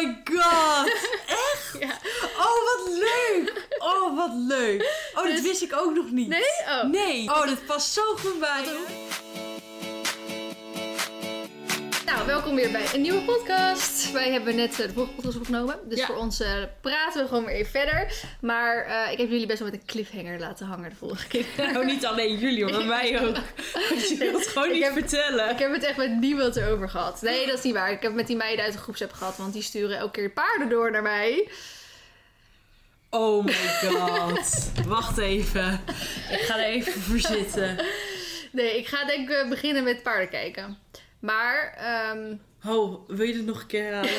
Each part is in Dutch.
my god! Echt? Ja. Oh, wat leuk! Oh, wat leuk! Oh, dat Dus- wist ik ook nog niet. Nee? Oh. Nee. Oh, dat past zo goed bij je. Welkom weer bij een nieuwe podcast. Wij hebben net eh, de vorige podcast opgenomen. Dus Ja. voor ons eh, praten we gewoon weer even verder. Maar eh, ik heb jullie best wel met een cliffhanger laten hangen de vorige keer. Nou, niet alleen jullie, maar mij ook. Je wilt het gewoon Ik niet heb- vertellen. Ik heb het echt met niemand erover gehad. Nee, dat is niet waar. Ik heb het met die meiden uit de groepsapp gehad. Want die sturen elke keer paarden door naar mij. Oh my god. Wacht even. Ik ga er even voor zitten. Nee, ik ga denk ik beginnen met paarden kijken. Maar ehm, Oh, wil je het nog een keer halen?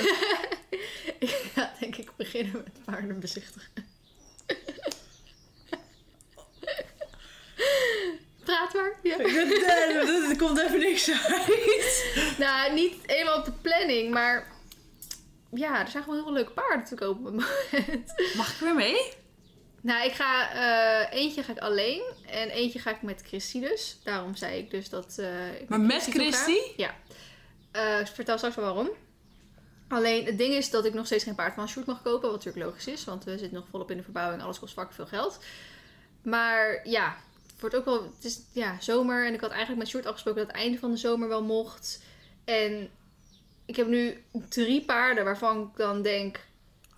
ik ga denk ik beginnen met paarden bezichtigen. Praat maar. Ja. Er komt even niks uit. Nou, niet helemaal op de planning, maar ja, er zijn gewoon heel veel leuke paarden te kopen op het moment. Mag ik weer mee? Nou, ik ga, eh, eentje ga ik alleen en eentje ga ik met Christy dus. Daarom zei ik dus dat... ik Maar met. Christy? Ja. Eh, ik vertel straks wel waarom. Alleen, het ding is dat ik nog steeds geen paard van Sjoerd mag kopen, wat natuurlijk logisch is, want we zitten nog volop in de verbouwing, alles kost fucking veel geld. Maar ja, het wordt ook wel, het is ja, zomer en ik had eigenlijk met Sjoerd afgesproken dat het einde van de zomer wel mocht. En ik heb nu drie paarden waarvan ik dan denk,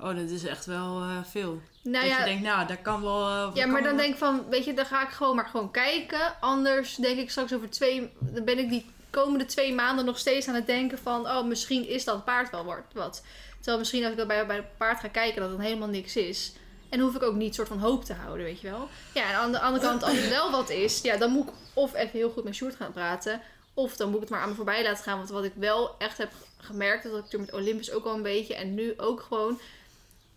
Oh, dat is echt wel eh, veel. nou dat ja, je denkt, nou, daar kan wel... eh, ja, maar dan wel- denk ik van, weet je, dan ga ik gewoon maar gewoon kijken. Anders denk ik straks over twee, dan ben ik die komende twee maanden nog steeds aan het denken van, oh, misschien is dat paard wel wat. Terwijl misschien als ik bij, bij het paard ga kijken dat het helemaal niks is. En hoef ik ook niet soort van hoop te houden, weet je wel. Ja, en aan de andere kant, als het wel wat is, ja, dan moet ik of even heel goed met Sjoerd gaan praten. Of dan moet ik het maar aan me voorbij laten gaan. Want wat ik wel echt heb gemerkt, dat ik toen met Olympus ook al een beetje. En nu ook gewoon.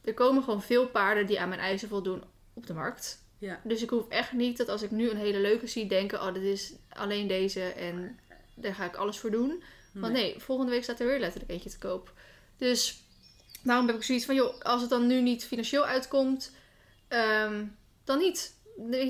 Er komen gewoon veel paarden die aan mijn eisen voldoen op de markt. Ja. Dus ik hoef echt niet dat als ik nu een hele leuke zie, denken: oh, dit is alleen deze en daar ga ik alles voor doen. Want nee, volgende week staat er weer letterlijk eentje te koop. Dus daarom heb ik zoiets van: joh, als het dan nu niet financieel uitkomt, ehm, dan niet.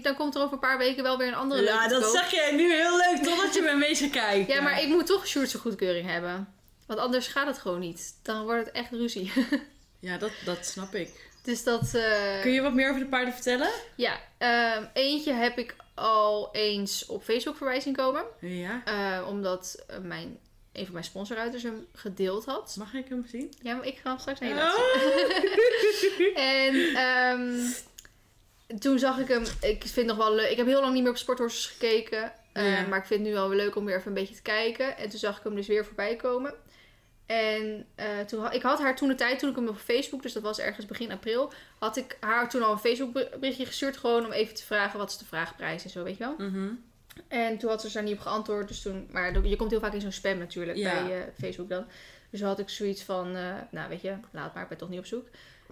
Dan komt er over een paar weken wel weer een andere Ja, leuke te dat zeg jij nu heel leuk, totdat je me mee kijken. Ja, maar ik moet toch Sjoerdse goedkeuring hebben. Want anders gaat het gewoon niet. Dan wordt het echt ruzie. Ja, dat, dat snap ik. dus dat... eh, Kun je wat meer over de paarden vertellen? Ja, ehm, eentje heb ik al eens op Facebook voorbij zien komen. Ja. Eh, omdat eh, mijn, een van mijn sponsoruiters hem gedeeld had. Mag ik hem zien? Ja, maar ik ga hem straks naar je. Oh. En ehm, toen zag ik hem. Ik vind het nog wel leuk. Ik heb heel lang niet meer op sporthorses gekeken. Ja. Maar ik vind het nu wel weer leuk om weer even een beetje te kijken. En toen zag ik hem dus weer voorbij komen. En eh, toen, ik had haar toen de tijd, toen ik hem op Facebook, dus dat was ergens begin april, had ik haar toen al een Facebook berichtje gestuurd. Gewoon om even te vragen wat is de vraagprijs en zo, weet je wel. Mhm. En toen had ze daar niet op geantwoord. Dus toen, maar je komt heel vaak in zo'n spam natuurlijk Ja. bij eh, Facebook dan. Dus had ik zoiets van, eh, nou weet je, laat maar, ik ben toch niet op zoek.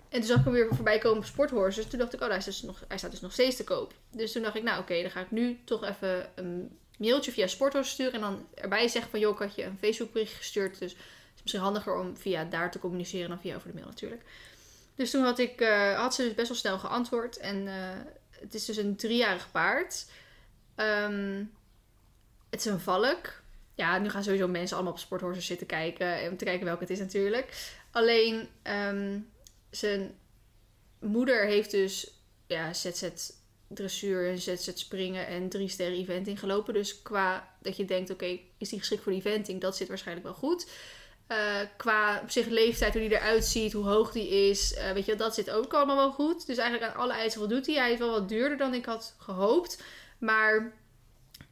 En toen zag ik hem weer voorbij komen op Sporthorses. Toen dacht ik, oh, hij, is dus nog, hij staat dus nog steeds te koop. Dus toen dacht ik, nou oké, dan ga ik nu toch even een mailtje via Sporthorses sturen. En dan erbij zeggen van, joh, ik had je een Facebook bericht gestuurd. Dus is misschien handiger om via daar te communiceren dan via over de mail natuurlijk. Dus toen had, ik, eh, had ze dus best wel snel geantwoord. En eh, het is dus een driejarig paard. Ehm, het is een valk. Ja, nu gaan sowieso mensen allemaal op sporthorses zitten kijken. Om te kijken welke het is natuurlijk. Alleen, ehm, zijn moeder heeft dus ja, ZZ dressuur en ZZ springen en drie sterren eventing gelopen. Dus qua dat je denkt, oké, is die geschikt voor de eventing? Dat zit waarschijnlijk wel goed. Eh, qua op zich leeftijd, hoe die eruit ziet, hoe hoog die is. eh, weet je, dat zit ook allemaal wel goed. Dus eigenlijk aan alle eisen voldoet hij. Hij is wel wat duurder dan ik had gehoopt. Maar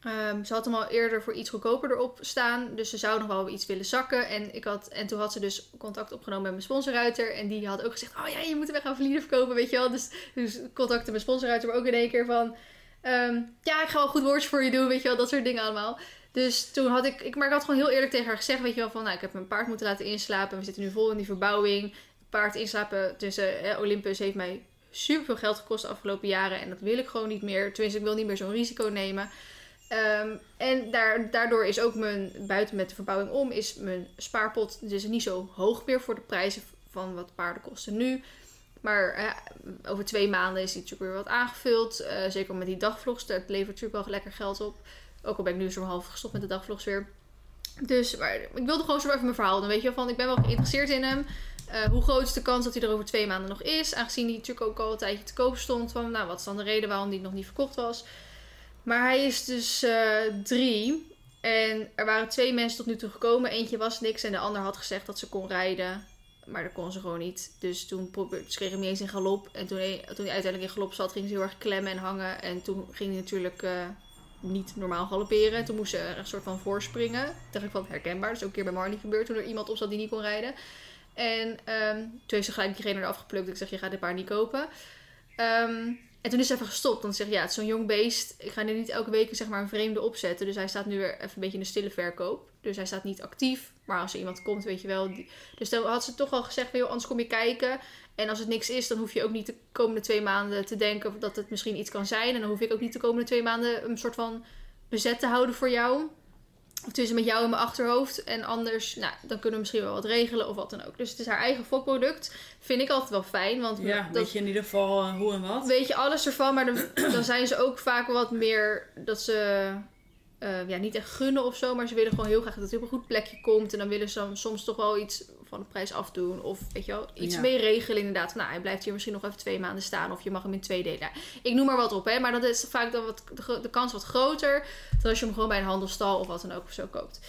ehm, ze had hem al eerder voor iets goedkoper erop staan. Dus ze zou nog wel iets willen zakken. En, ik had, en toen had ze dus contact opgenomen met mijn sponsorruiter. En die had ook gezegd, oh ja, je moet hem weg gaan verliezen verkopen, weet je wel. Dus, dus contacte mijn sponsorruiter maar ook in één keer van... ehm, ja, ik ga wel goed woordje voor je doen, weet je wel. Dat soort dingen allemaal. Dus toen had ik, ik, maar ik had gewoon heel eerlijk tegen haar gezegd, weet je wel, van nou, ik heb mijn paard moeten laten inslapen. We zitten nu vol in die verbouwing. Paard inslapen tussen eh, Olympus heeft mij super veel geld gekost de afgelopen jaren. En dat wil ik gewoon niet meer. Tenminste, ik wil niet meer zo'n risico nemen. Ehm, en daar, daardoor is ook mijn, buiten met de verbouwing om, is mijn spaarpot dus niet zo hoog meer voor de prijzen van wat paarden kosten nu. Maar over twee maanden is die natuurlijk weer wat aangevuld. Eh, zeker met die dagvlogs, dat levert natuurlijk wel lekker geld op. Ook al ben ik nu zo half gestopt met de dagvlogs weer. Dus maar ik wilde gewoon zo even mijn verhaal doen. Weet je wel, van ik ben wel geïnteresseerd in hem. eh, hoe groot is de kans dat hij er over twee maanden nog is? Aangezien hij natuurlijk ook al een tijdje te koop stond. Van, nou, wat is dan de reden waarom die nog niet verkocht was? Maar hij is dus eh, drie. En er waren twee mensen tot nu toe gekomen. Eentje was niks en de ander had gezegd dat ze kon rijden. Maar dat kon ze gewoon niet. Dus toen probeerde, kreeg hem niet eens in galop. En toen hij, toen hij uiteindelijk in galop zat, ging ze heel erg klemmen en hangen. En toen ging hij natuurlijk eh, niet normaal galopperen. Toen moest ze er een soort van voorspringen. Dacht van herkenbaar. Dat is ook een keer bij Marnie gebeurd toen er iemand op zat die niet kon rijden. En ehm, toen heeft ze gelijk diegene eraf geplukt. Ik zeg, je gaat dit paard niet kopen. Ehm, en toen is ze even gestopt. Dan zeg ja, het is zo'n jong beest. Ik ga nu niet elke week zeg maar, een vreemde opzetten. Dus hij staat nu weer even een beetje in de stille verkoop. Dus hij staat niet actief. Maar als er iemand komt, weet je wel. Dus dan had ze toch al gezegd, joh, anders kom je kijken. En als het niks is, dan hoef je ook niet de komende twee maanden te denken dat het misschien iets kan zijn. En dan hoef ik ook niet de komende twee maanden een soort van bezet te houden voor jou. Of tussen met jou in mijn achterhoofd. En anders, nou, dan kunnen we misschien wel wat regelen of wat dan ook. Dus het is haar eigen fokproduct. Vind ik altijd wel fijn. Want Ja, dat, weet je in ieder geval eh, hoe en wat. weet je alles ervan. Maar dan, dan zijn ze ook vaak wat meer dat ze eh, ja, niet echt gunnen of zo. Maar ze willen gewoon heel graag dat het op een goed plekje komt. En dan willen ze soms toch wel iets van de prijs afdoen. Of weet je wel, iets Ja. mee regelen inderdaad. Van, nou, hij blijft hier misschien nog even twee maanden staan. Of je mag hem in twee delen. Ik noem maar wat op, hè. Maar dat is vaak dan wat, de, de kans wat groter. Dan als je hem gewoon bij een handelstal of wat dan ook of zo koopt.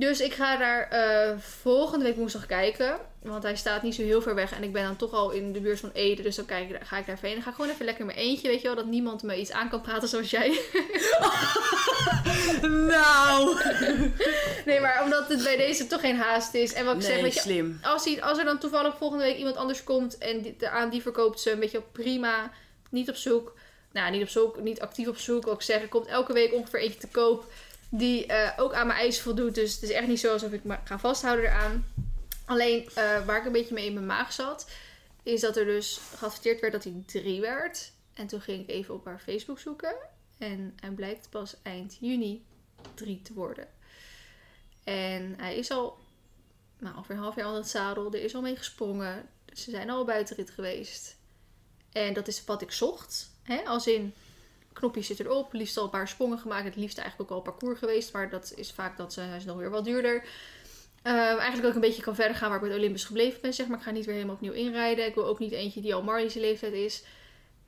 Dus ik ga daar eh, volgende week woensdag kijken. Want hij staat niet zo heel ver weg. En ik ben dan toch al in de buurt van Ede. Dus dan kijk, ik- ga ik daar heen. Ga ik gewoon even lekker in mijn eentje. Weet je wel, dat niemand me iets aan kan praten zoals jij. Nou! nee, maar omdat het bij deze toch geen haast is. En wat ik zeg, weet je, slim. als, hij, als er dan toevallig volgende week iemand anders komt. En die, aan die verkoopt ze een beetje prima. Niet op zoek. Nou, niet op zoek. Niet actief op zoek. Ook zeggen, er komt elke week ongeveer eentje te koop. Die eh, ook aan mijn eisen voldoet. Dus het is echt niet zo alsof ik ga vasthouden eraan. Alleen eh, waar ik een beetje mee in mijn maag zat, is dat er dus geadverteerd werd dat hij drie werd. En toen ging ik even op haar Facebook zoeken. En hij blijkt pas eind juni drie te worden. En hij is al nou, ongeveer een half jaar onder het zadel. Er is al mee gesprongen. Ze zijn al buitenrit geweest. En dat is wat ik zocht. Hè? Als in, knopje zit erop. Liefst al een paar sprongen gemaakt. Het liefst eigenlijk ook al parcours geweest. Maar dat is vaak dat ze, hij is nog weer wat duurder. Ehm, eigenlijk ook een beetje kan verder gaan waar ik het Olympus gebleven ben. Zeg maar ik ga niet weer helemaal opnieuw inrijden. Ik wil ook niet eentje die al Marley's leeftijd is.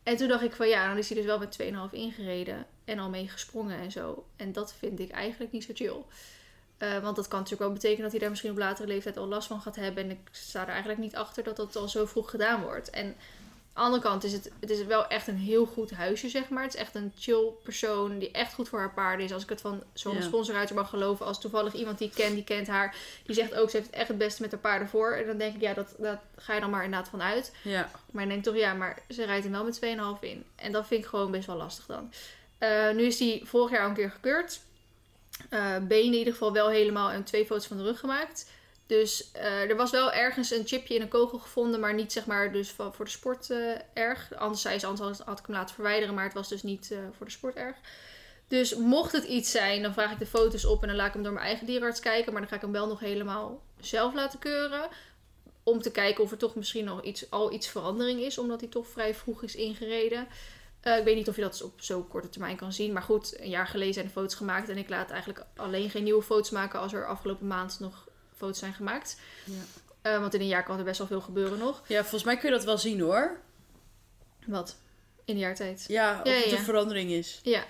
En toen dacht ik van ja, dan is hij dus wel met 2,5 ingereden. En al mee gesprongen en zo. En dat vind ik eigenlijk niet zo chill. Eh, want dat kan natuurlijk wel betekenen dat hij daar misschien op latere leeftijd al last van gaat hebben. En ik sta er eigenlijk niet achter dat dat al zo vroeg gedaan wordt. En aan de andere kant is het, het is wel echt een heel goed huisje, zeg maar. Het is echt een chill persoon die echt goed voor haar paarden is. Als ik het van zo'n Ja. sponsor uit mag geloven. Als toevallig iemand die ik ken, die kent haar. Die zegt ook, ze heeft echt het beste met haar paarden voor. En dan denk ik, ja, dat, dat ga je dan maar inderdaad van uit. Ja. Maar ik denk toch, ja, maar ze rijdt hem wel met 2,5 in. En dat vind ik gewoon best wel lastig dan. Eh, nu is hij vorig jaar al een keer gekeurd. Eh benen in ieder geval wel helemaal en twee foto's van de rug gemaakt. Dus eh, er was wel ergens een chipje in een kogel gevonden, maar niet zeg maar dus voor de sport eh, erg. Anders zei ze, anders had ik hem laten verwijderen, maar het was dus niet eh, voor de sport erg. Dus mocht het iets zijn, dan vraag ik de foto's op en dan laat ik hem door mijn eigen dierenarts kijken. Maar dan ga ik hem wel nog helemaal zelf laten keuren. Om te kijken of er toch misschien nog iets, al iets verandering is, omdat hij toch vrij vroeg is ingereden. Ik weet niet of je dat op zo'n korte termijn kan zien. Maar goed, een jaar geleden zijn de foto's gemaakt. En ik laat eigenlijk alleen geen nieuwe foto's maken als er afgelopen maand nog foto's zijn gemaakt. Ja. Eh, want in een jaar kan er best wel veel gebeuren nog. ja, volgens mij kun je dat wel zien hoor. Wat? In een jaar tijd. Ja, of Ja, het ja. een verandering is. Ja.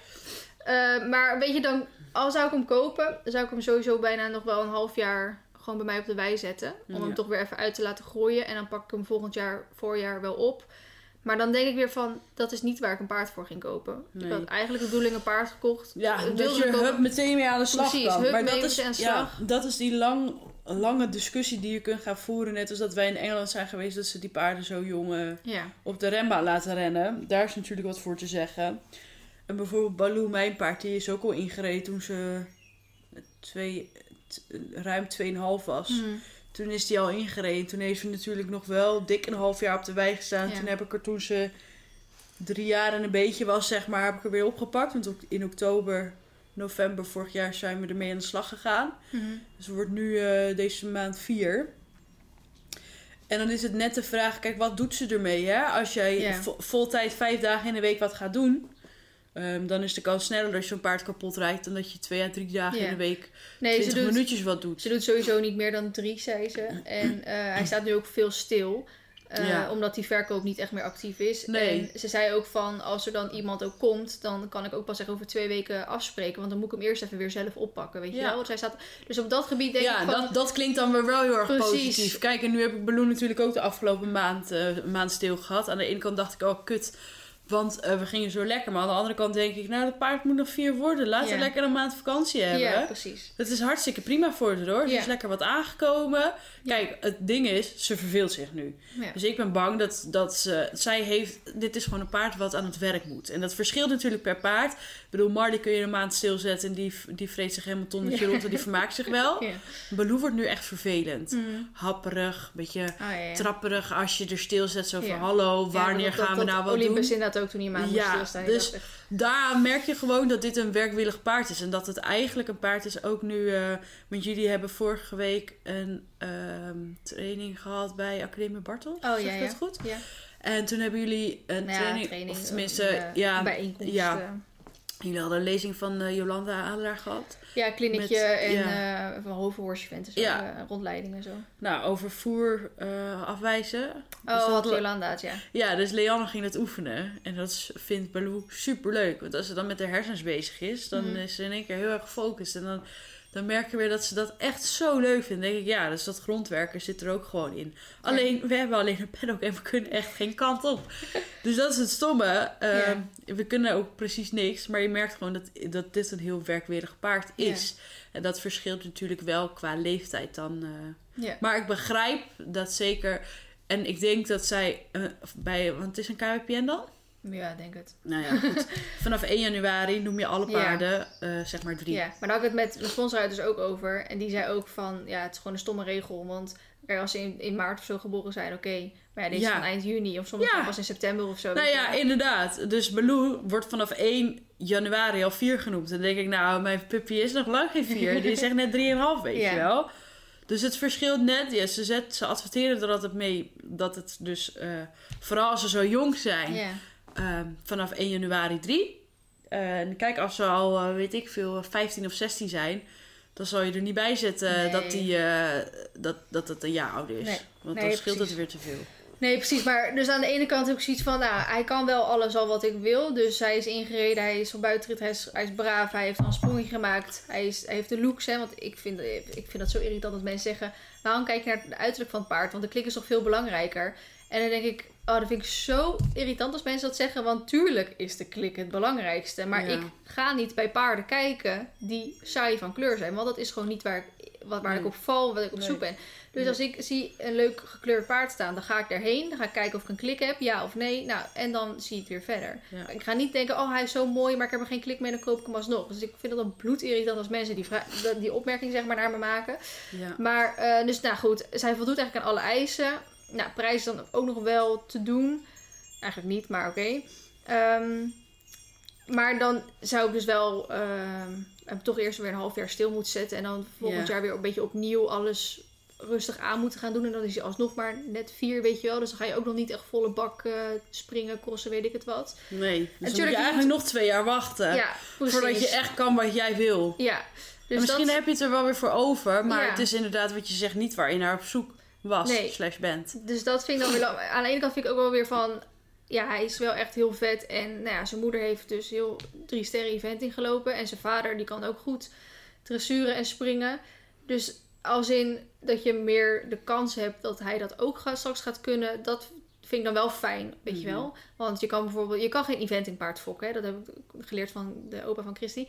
Eh, maar weet je dan, al zou ik hem kopen, dan zou ik hem sowieso bijna nog wel een half jaar gewoon bij mij op de wei zetten. Om Ja. hem toch weer even uit te laten groeien. En dan pak ik hem volgend jaar, voorjaar wel op. Maar dan denk ik weer van, dat is niet waar ik een paard voor ging kopen. Nee. Ik had eigenlijk de bedoeling een paard gekocht. Ja, dat je hup meteen mee aan de slag Precies, kan. hup maar dat is, ja, slag. dat is die lang, lange discussie die je kunt gaan voeren. Net als dat wij in Engeland zijn geweest, dat ze die paarden zo jong eh, Ja, op de rembaan laten rennen. Daar is natuurlijk wat voor te zeggen. En bijvoorbeeld Baloo, mijn paard, die is ook al ingereden toen ze twee, ruim 2,5 was. Hmm. Toen is die al ingereden. Toen heeft ze natuurlijk nog wel dik een half jaar op de wei gestaan. Ja. Toen heb ik er toen ze drie jaar en een beetje was, zeg maar, heb ik er weer opgepakt. Want in oktober, november vorig jaar zijn we ermee aan de slag gegaan. Mhm. Dus het wordt nu eh, deze maand vier. En dan is het net de vraag, kijk, wat doet ze ermee? Hè? Als jij Ja. vo- voltijd vijf dagen in de week wat gaat doen, Ehm, dan is de kans sneller dat je zo'n paard kapot rijdt dan dat je twee à drie dagen in de week Nee, ze 20 doet, minuutjes wat doet. ze doet sowieso niet meer dan drie, zei ze. En eh, hij staat nu ook veel stil. Eh, Ja. Omdat die verkoop niet echt meer actief is. Nee. En ze zei ook van, als er dan iemand ook komt, dan kan ik ook pas echt over twee weken afspreken. Want dan moet ik hem eerst even weer zelf oppakken, weet je wel. Want zij staat, dus op dat gebied denk ja, ik van... dat, dat klinkt dan weer wel heel erg Precies. positief. Kijk, en nu heb ik Balloon natuurlijk ook de afgelopen maand, een maand stil gehad. Aan de ene kant dacht ik, oh kut, want eh, we gingen zo lekker. Maar aan de andere kant denk ik, nou, dat paard moet nog vier worden. Laat Ja. het lekker een maand vakantie hebben. ja, precies. Het is hartstikke prima voor ze hoor. Ze Ja. is lekker wat aangekomen. Kijk, het ding is, ze verveelt zich nu. Dus ik ben bang dat, dat ze, zij heeft, dit is gewoon een paard wat aan het werk moet. En dat verschilt natuurlijk per paard. Ik bedoel, Marley kun je een maand stilzetten en die, die vreet zich helemaal tonnetje rond en die vermaakt zich wel. Ja. Baloo wordt nu echt vervelend. Mm. Happerig, beetje Ah, trapperig als je er stilzet. Zo van, hallo, wanneer dat- dat- gaan we dat nou wat Olympus doen? Ook toen hij maand Ja, moest stilstaan. dus- echt, Daar merk je gewoon dat dit een werkwillig paard is. En dat het eigenlijk een paard is ook nu... eh want jullie hebben vorige week een ehm, training gehad bij Academie Bartel. Oh Zeg ja, ja. dat goed? ja. En toen hebben jullie een Nou ja, training, training, Of tenminste, eh, ja, bijeenkomst. ja. Jullie hadden een lezing van eh, Jolanda Adelaar gehad. Ja, kliniekje Met- en ja. eh van hoofdhorse zo, Ja. eh, rondleiding en zo. Nou, over voer afwijzen. Dus Oh, dat had Jolanda het, ja. Ja, dus Leanne ging dat oefenen. En dat vindt Baloo super leuk. Want als ze dan met haar hersens bezig is, dan Mhm. is ze in één keer heel erg gefocust. En dan, dan merk je weer dat ze dat echt zo leuk vindt. Dan denk ik, ja, dus dat grondwerken zit er ook gewoon in. Alleen, we hebben alleen een paddock en we kunnen echt geen kant op. dus dat is het stomme. Ehm, We kunnen ook precies niks. Maar je merkt gewoon dat, dat dit een heel werkwillig paard is. En dat verschilt natuurlijk wel qua leeftijd dan... eh, Ja. maar ik begrijp dat zeker. En ik denk dat zij eh, bij. Want het is een KWPN dan? Ja, denk het. Nou ja, goed. Vanaf 1 januari noem je alle Ja. paarden, eh, zeg maar drie. Ja, maar daar had ik het met mijn sponsoruiters ook over. En die zei ook van, ja, het is gewoon een stomme regel. Want als ze in, in maart of zo geboren zijn, oké. Maar ja, deze Ja. van eind juni of sommige Ja. pas in september of zo. Nou ja, inderdaad. Dus Baloo wordt vanaf 1 januari al 4 genoemd. Dan denk ik, nou, mijn puppy is nog lang geen 4. Die is echt net 3,5, weet je wel. Dus het verschilt net. Ja, ze, zet, ze adverteren er altijd mee dat het dus, eh, vooral als ze zo jong zijn, Ja. Vanaf 1 januari 3. En kijk, als ze al, eh, weet ik veel, 15 of 16 zijn, dan zal je er niet bij zetten Nee. dat, die, eh, dat, dat het een jaar ouder is. Nee. Want Nee, dan scheelt precies. het weer te veel. Nee, precies. Maar dus aan de ene kant heb ik zoiets van, nou, hij kan wel alles al wat ik wil. Dus hij is ingereden, hij is van buitenrit, hij is, hij is braaf, hij heeft al een sprongetje gemaakt. Hij, is, hij heeft de looks, hè. Want ik vind, ik vind dat zo irritant als mensen zeggen, waarom kijk je naar het uiterlijk van het paard? Want de klik is toch veel belangrijker. En dan denk ik, oh, dat vind ik zo irritant als mensen dat zeggen. Want tuurlijk is de klik het belangrijkste. Maar Ja. ik ga niet bij paarden kijken die saai van kleur zijn. Want dat is gewoon niet waar ik, wat, waar Nee. ik op val, wat ik op Nee. zoek ben. Dus Nee. als ik zie een leuk gekleurd paard staan, dan ga ik daarheen. Dan ga ik kijken of ik een klik heb, ja of nee. Nou, en dan zie ik het weer verder. Ja. Ik ga niet denken, oh hij is zo mooi, maar ik heb er geen klik mee, dan koop ik hem alsnog. Dus ik vind dat dan bloedirritant als mensen die, die opmerking zeg maar naar me maken. Ja. Maar, eh, dus nou goed, zij voldoet eigenlijk aan alle eisen. Nou, prijs dan ook nog wel te doen. Eigenlijk niet, maar oké. Ehm, maar dan zou ik dus wel ehm, hem toch eerst weer een half jaar stil moeten zetten. En dan volgend Ja. jaar weer een beetje opnieuw alles rustig aan moeten gaan doen. En dan is hij alsnog maar net vier, weet je wel. Dus dan ga je ook nog niet echt volle bak eh, springen, crossen, weet ik het wat. Nee, dus dan moet Natuurlijk, je je eigenlijk nog twee jaar wachten. ja, voordat je echt kan wat jij wil. Ja, en dus misschien dat... heb je het er wel weer voor over. Maar Ja. het is inderdaad wat je zegt niet waar je naar op zoek was. Nee. Slash bent. Dus dat vind ik dan weer... Aan de ene kant vind ik ook wel weer van... Ja, hij is wel echt heel vet. En nou ja, zijn moeder heeft dus heel drie sterren eventing gelopen. En zijn vader, die kan ook goed dressuren en springen. Dus als in dat je meer de kans hebt dat hij dat ook gaat, straks gaat kunnen... Dat vind ik dan wel fijn, weet je Mhm. wel. Want je kan bijvoorbeeld... Je kan geen eventingpaard fokken, hè. Dat heb ik geleerd van de opa van Christy.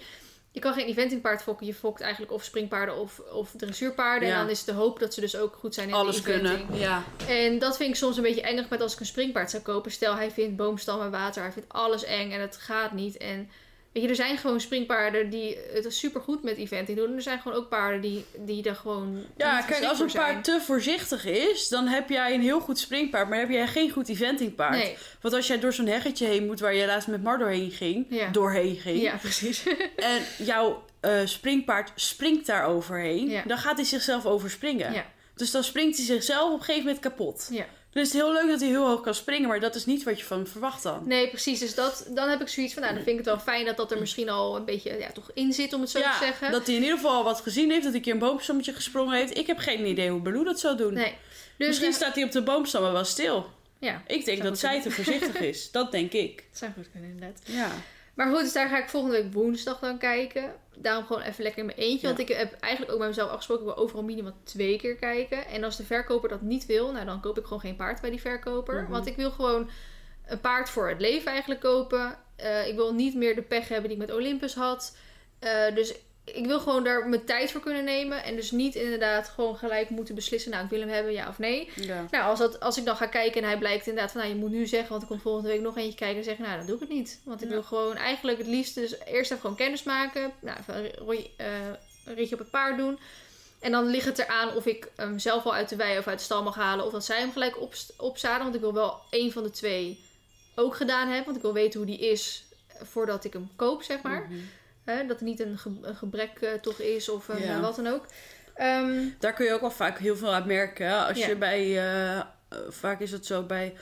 Je kan geen eventingpaard fokken. Je fokt eigenlijk of springpaarden of, of dressuurpaarden. Ja. En dan is de hoop dat ze dus ook goed zijn in Alles de eventing. kunnen. Ja. En dat vind ik soms een beetje engig met als ik een springpaard zou kopen. Stel, hij vindt boomstammen, water, hij vindt alles eng en het gaat niet. En weet je, er zijn gewoon springpaarden die het super goed met eventing doen. En er zijn gewoon ook paarden die, die er gewoon. Ja, kijk, als een paard te voorzichtig is, dan heb jij een heel goed springpaard, maar heb jij geen goed eventingpaard. Nee, Want als jij door zo'n heggetje heen moet waar je laatst met Mar doorheen ging, Ja. doorheen ging, ja, precies. en jouw eh, springpaard springt daar overheen, Ja. dan gaat hij zichzelf overspringen. ja. Dus dan springt hij zichzelf op een gegeven moment kapot. Ja. Dus het is heel leuk dat hij heel hoog kan springen, maar dat is niet wat je van hem verwacht dan. Nee, precies. Dus dat, dan heb ik zoiets van, nou, dan vind ik het wel fijn dat dat er misschien al een beetje ja, toch in zit, om het zo ja, te zeggen. dat hij in ieder geval al wat gezien heeft, dat hij een keer een boomstammetje gesprongen heeft. Ik heb geen idee hoe Baloo dat zou doen. Nee. Dus Misschien eh, staat hij op de boomstammen wel stil. ja, Ik denk dat zij te voorzichtig is. Dat denk ik. dat zou goed kunnen inderdaad. Ja. Maar goed, dus daar ga ik volgende week woensdag dan kijken. Daarom gewoon even lekker in mijn eentje. Ja. Want ik heb eigenlijk ook bij mezelf afgesproken, ik wil overal minimaal twee keer kijken. En als de verkoper dat niet wil, nou dan koop ik gewoon geen paard bij die verkoper. Mhm. Want ik wil gewoon een paard voor het leven eigenlijk kopen. Eh, ik wil niet meer de pech hebben die ik met Olympus had. Eh, dus ik wil gewoon daar mijn tijd voor kunnen nemen. En dus niet inderdaad gewoon gelijk moeten beslissen, nou ik wil hem hebben, ja of nee. ja. Nou, als, dat, als ik dan ga kijken en hij blijkt inderdaad van, nou, je moet nu zeggen, want ik kom volgende week nog eentje kijken en zeggen, nou, dan doe ik het niet. Want ik Ja. wil gewoon eigenlijk het liefst dus eerst even gewoon kennis maken. Nou, even een, eh, een ritje op het paard doen. En dan ligt het eraan of ik hem zelf al uit de wei of uit de stal mag halen. Of dat zij hem gelijk op, opzaden. Want ik wil wel één van de twee ook gedaan hebben. Want ik wil weten hoe die is voordat ik hem koop, zeg maar. Mhm. Hè, dat er niet een, ge- een gebrek eh, toch is of Ja. wat dan ook. Ehm, Daar kun je ook wel vaak heel veel aan merken. hè. Als Ja. je bij, eh, eh, vaak is het zo bij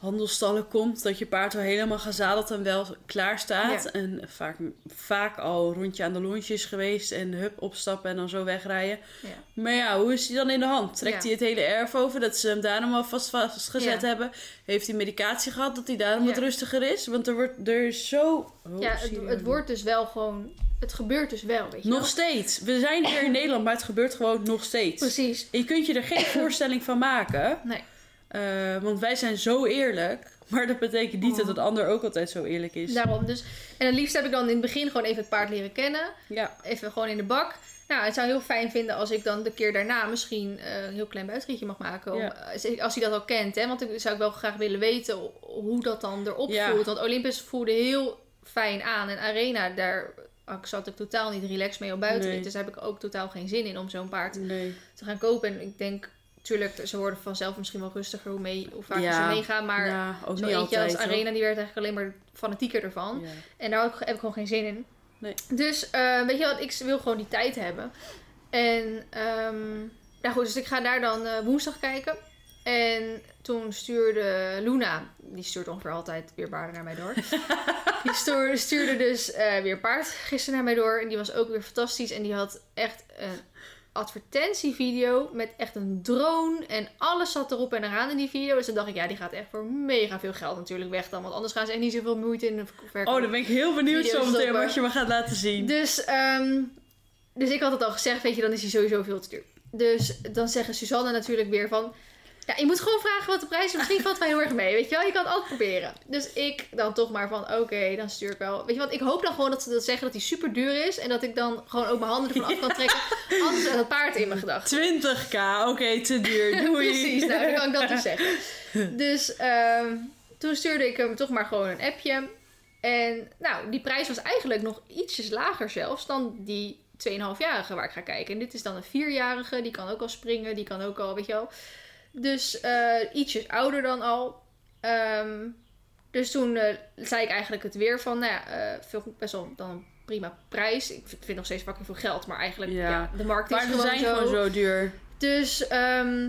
handelstallen komt, dat je paard al helemaal gezadeld en wel klaar staat. Ja. En vaak, vaak al rondje aan de lontje is geweest en hup, opstappen en dan zo wegrijden. ja. Maar ja, hoe is hij dan in de hand? Trekt Ja. hij het hele erf over, dat ze hem daarom al vast vastgezet hebben? Heeft hij medicatie gehad, dat hij daarom wat rustiger is? Want er wordt er is zo... Oh, ja, het, het wordt dus wel gewoon. Het gebeurt dus wel, weet je. Nog wel. steeds. We zijn hier in Nederland, maar het gebeurt gewoon nog steeds. Precies. Je kunt je er geen voorstelling van maken. Nee. Eh, want wij zijn zo eerlijk. Maar dat betekent niet dat het ander ook altijd zo eerlijk is. Daarom dus. En het liefst heb ik dan in het begin gewoon even het paard leren kennen. Ja. Even gewoon in de bak. Nou, het zou heel fijn vinden als ik dan de keer daarna misschien eh, een heel klein buitenritje mag maken. Om, Ja. als- Als hij dat al kent, hè. Want ik zou ik wel graag willen weten hoe dat dan erop Ja. voelt. Want Olympus voelde heel fijn aan. En Arena, daar zat ik totaal niet relaxed mee op buitenrit. Nee. Dus daar heb ik ook totaal geen zin in om zo'n paard Nee. te gaan kopen. En ik denk, tuurlijk, ze worden vanzelf misschien wel rustiger hoe, mee, hoe vaak Ja. ze meegaan. Maar ja, ook zo niet eentje altijd. als Arena, die werd eigenlijk alleen maar fanatieker ervan. Ja. En daar heb ik- gewoon geen zin in. Nee. Dus, eh, weet je wat, ik wil gewoon die tijd hebben. En, ehm nou goed, dus ik ga daar dan eh, woensdag kijken. En toen stuurde Luna, die stuurt ongeveer altijd weer paarden naar mij door. die stuurde, stuurde dus eh, weer paard gisteren naar mij door. En die was ook weer fantastisch. En die had echt een advertentievideo met echt een drone. En alles zat erop en eraan in die video. Dus dan dacht ik, ja, die gaat echt voor mega veel geld natuurlijk weg dan. Want anders gaan ze echt niet zoveel moeite in de verkoop. Oh, dan ben ik heel benieuwd zo meteen wat je me gaat laten zien. Dus, ehm, dus ik had het al gezegd, weet je, dan is hij sowieso veel te duur. Dus dan zeggen Suzanne natuurlijk weer van... Ja, je moet gewoon vragen wat de prijs is. Misschien valt het mij heel erg mee, weet je wel. Je kan het altijd proberen. Dus ik dan toch maar van, oké, dan stuur ik wel. Weet je wat, ik hoop dan gewoon dat ze dat zeggen dat hij super duur is. En dat ik dan gewoon ook mijn handen ervan af kan trekken. Anders is het paard in mijn gedachten. 20k, oké, te duur. Doei. Precies, nou, dan kan ik dat dus zeggen. Dus ehm, toen stuurde ik hem toch maar gewoon een appje. En nou, die prijs was eigenlijk nog ietsjes lager zelfs dan die 2,5-jarige waar ik ga kijken. En dit is dan een 4-jarige, die kan ook al springen, die kan ook al, weet je wel. Dus eh, ietsjes ouder dan al. Ehm, dus toen eh, zei ik eigenlijk het weer van, nou ja, eh, veel, best wel dan een prima prijs. Ik vind nog steeds fucking veel geld, maar eigenlijk, Ja. ja, de markt is Maar gewoon zijn zo. gewoon zo duur. Dus ehm,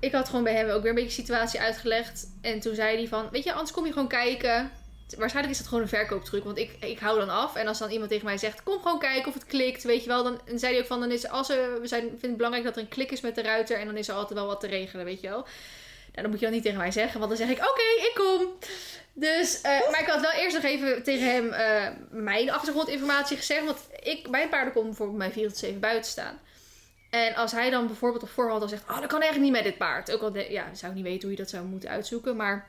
ik had gewoon bij hem ook weer een beetje de situatie uitgelegd. En toen zei hij van, weet je, anders kom je gewoon kijken. Waarschijnlijk is het gewoon een verkooptruc, want ik, ik hou dan af. En als dan iemand tegen mij zegt, kom gewoon kijken of het klikt, weet je wel. Dan zei hij ook van, dan is als we zijn, vinden het belangrijk dat er een klik is met de ruiter. En dan is er altijd wel wat te regelen, weet je wel. Nou, dat moet je dan niet tegen mij zeggen, want dan zeg ik, oké, ik kom. Dus, eh, maar ik had wel eerst nog even tegen hem eh, mijn achtergrondinformatie gezegd. Want ik, mijn paarden komen bijvoorbeeld bij 4 tot 7 buiten staan. En als hij dan bijvoorbeeld op voorhand al zegt: Oh, dat kan eigenlijk niet met dit paard. Ook al ja, zou ik niet weten hoe je dat zou moeten uitzoeken. Maar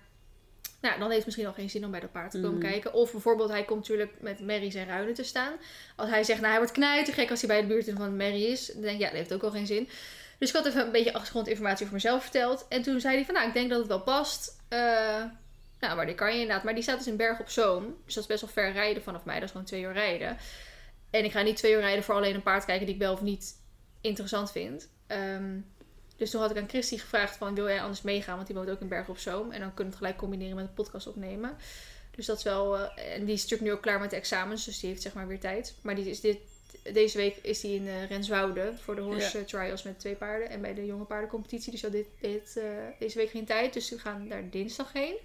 nou, dan heeft het misschien al geen zin om bij dat paard te komen Mhm. kijken. Of bijvoorbeeld, hij komt natuurlijk met Mary zijn ruinen te staan. Als hij zegt: Nou, hij wordt knijtergek als hij bij de buurt van Mary is. Dan denk ik: Ja, dat heeft ook al geen zin. Dus ik had even een beetje achtergrondinformatie over mezelf verteld. En toen zei hij: van, Nou, ik denk dat het wel past. Eh, nou, maar die kan je inderdaad. Maar die staat dus in Berg op Zoom. Dus dat is best wel ver rijden vanaf mij. Dat is gewoon twee uur rijden. En ik ga niet twee uur rijden voor alleen een paard kijken die ik wel of niet interessant vind. Ehm, dus toen had ik aan Christy gevraagd van, wil jij anders meegaan? Want die woont ook in Bergen op Zoom. En dan kunnen we het gelijk combineren met een podcast opnemen. Dus dat is wel... eh, en die is natuurlijk nu ook klaar met de examens. Dus die heeft zeg maar weer tijd. Maar die is dit deze week is hij in eh, Renswoude voor de horse trials met twee paarden. En bij de jonge paardencompetitie. Dus had dit, dit, eh, deze week geen tijd. Dus we gaan daar dinsdag heen.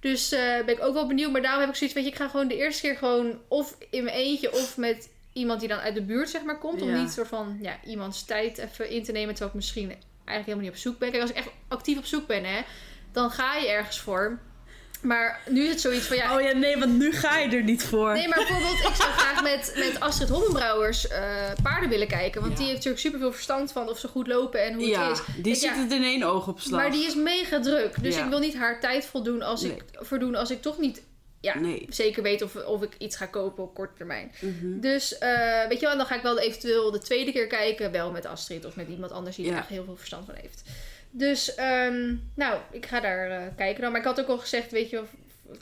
Dus eh, ben ik ook wel benieuwd. Maar daarom heb ik zoiets, weet je, ik ga gewoon de eerste keer gewoon of in mijn eentje of met iemand die dan uit de buurt zeg maar komt. Om Ja. niet soort van ja, iemands tijd even in te nemen. Terwijl ik misschien eigenlijk helemaal niet op zoek ben. Kijk, als ik echt actief op zoek ben, hè, dan ga je ergens voor. Maar nu is het zoiets van ja, Oh ja, nee, want nu ga je er niet voor. Nee, maar bijvoorbeeld, ik zou graag met, met Astrid Hoppenbrouwers eh, paarden willen kijken. Want Ja. die heeft natuurlijk superveel verstand van of ze goed lopen en hoe ja, het is. die Ik- ziet ja, het in één oogopslag. Maar die is mega druk. Dus ik wil niet haar tijd voldoen als Nee. ik, verdoen als ik toch niet ja, Nee. zeker weet of, of ik iets ga kopen op korte termijn. Mhm. Dus eh, weet je wel, dan ga ik wel eventueel de tweede keer kijken. Wel met Astrid of met iemand anders die er echt heel veel verstand van heeft. Dus, ehm, nou, ik ga daar eh, kijken dan. Maar ik had ook al gezegd, weet je,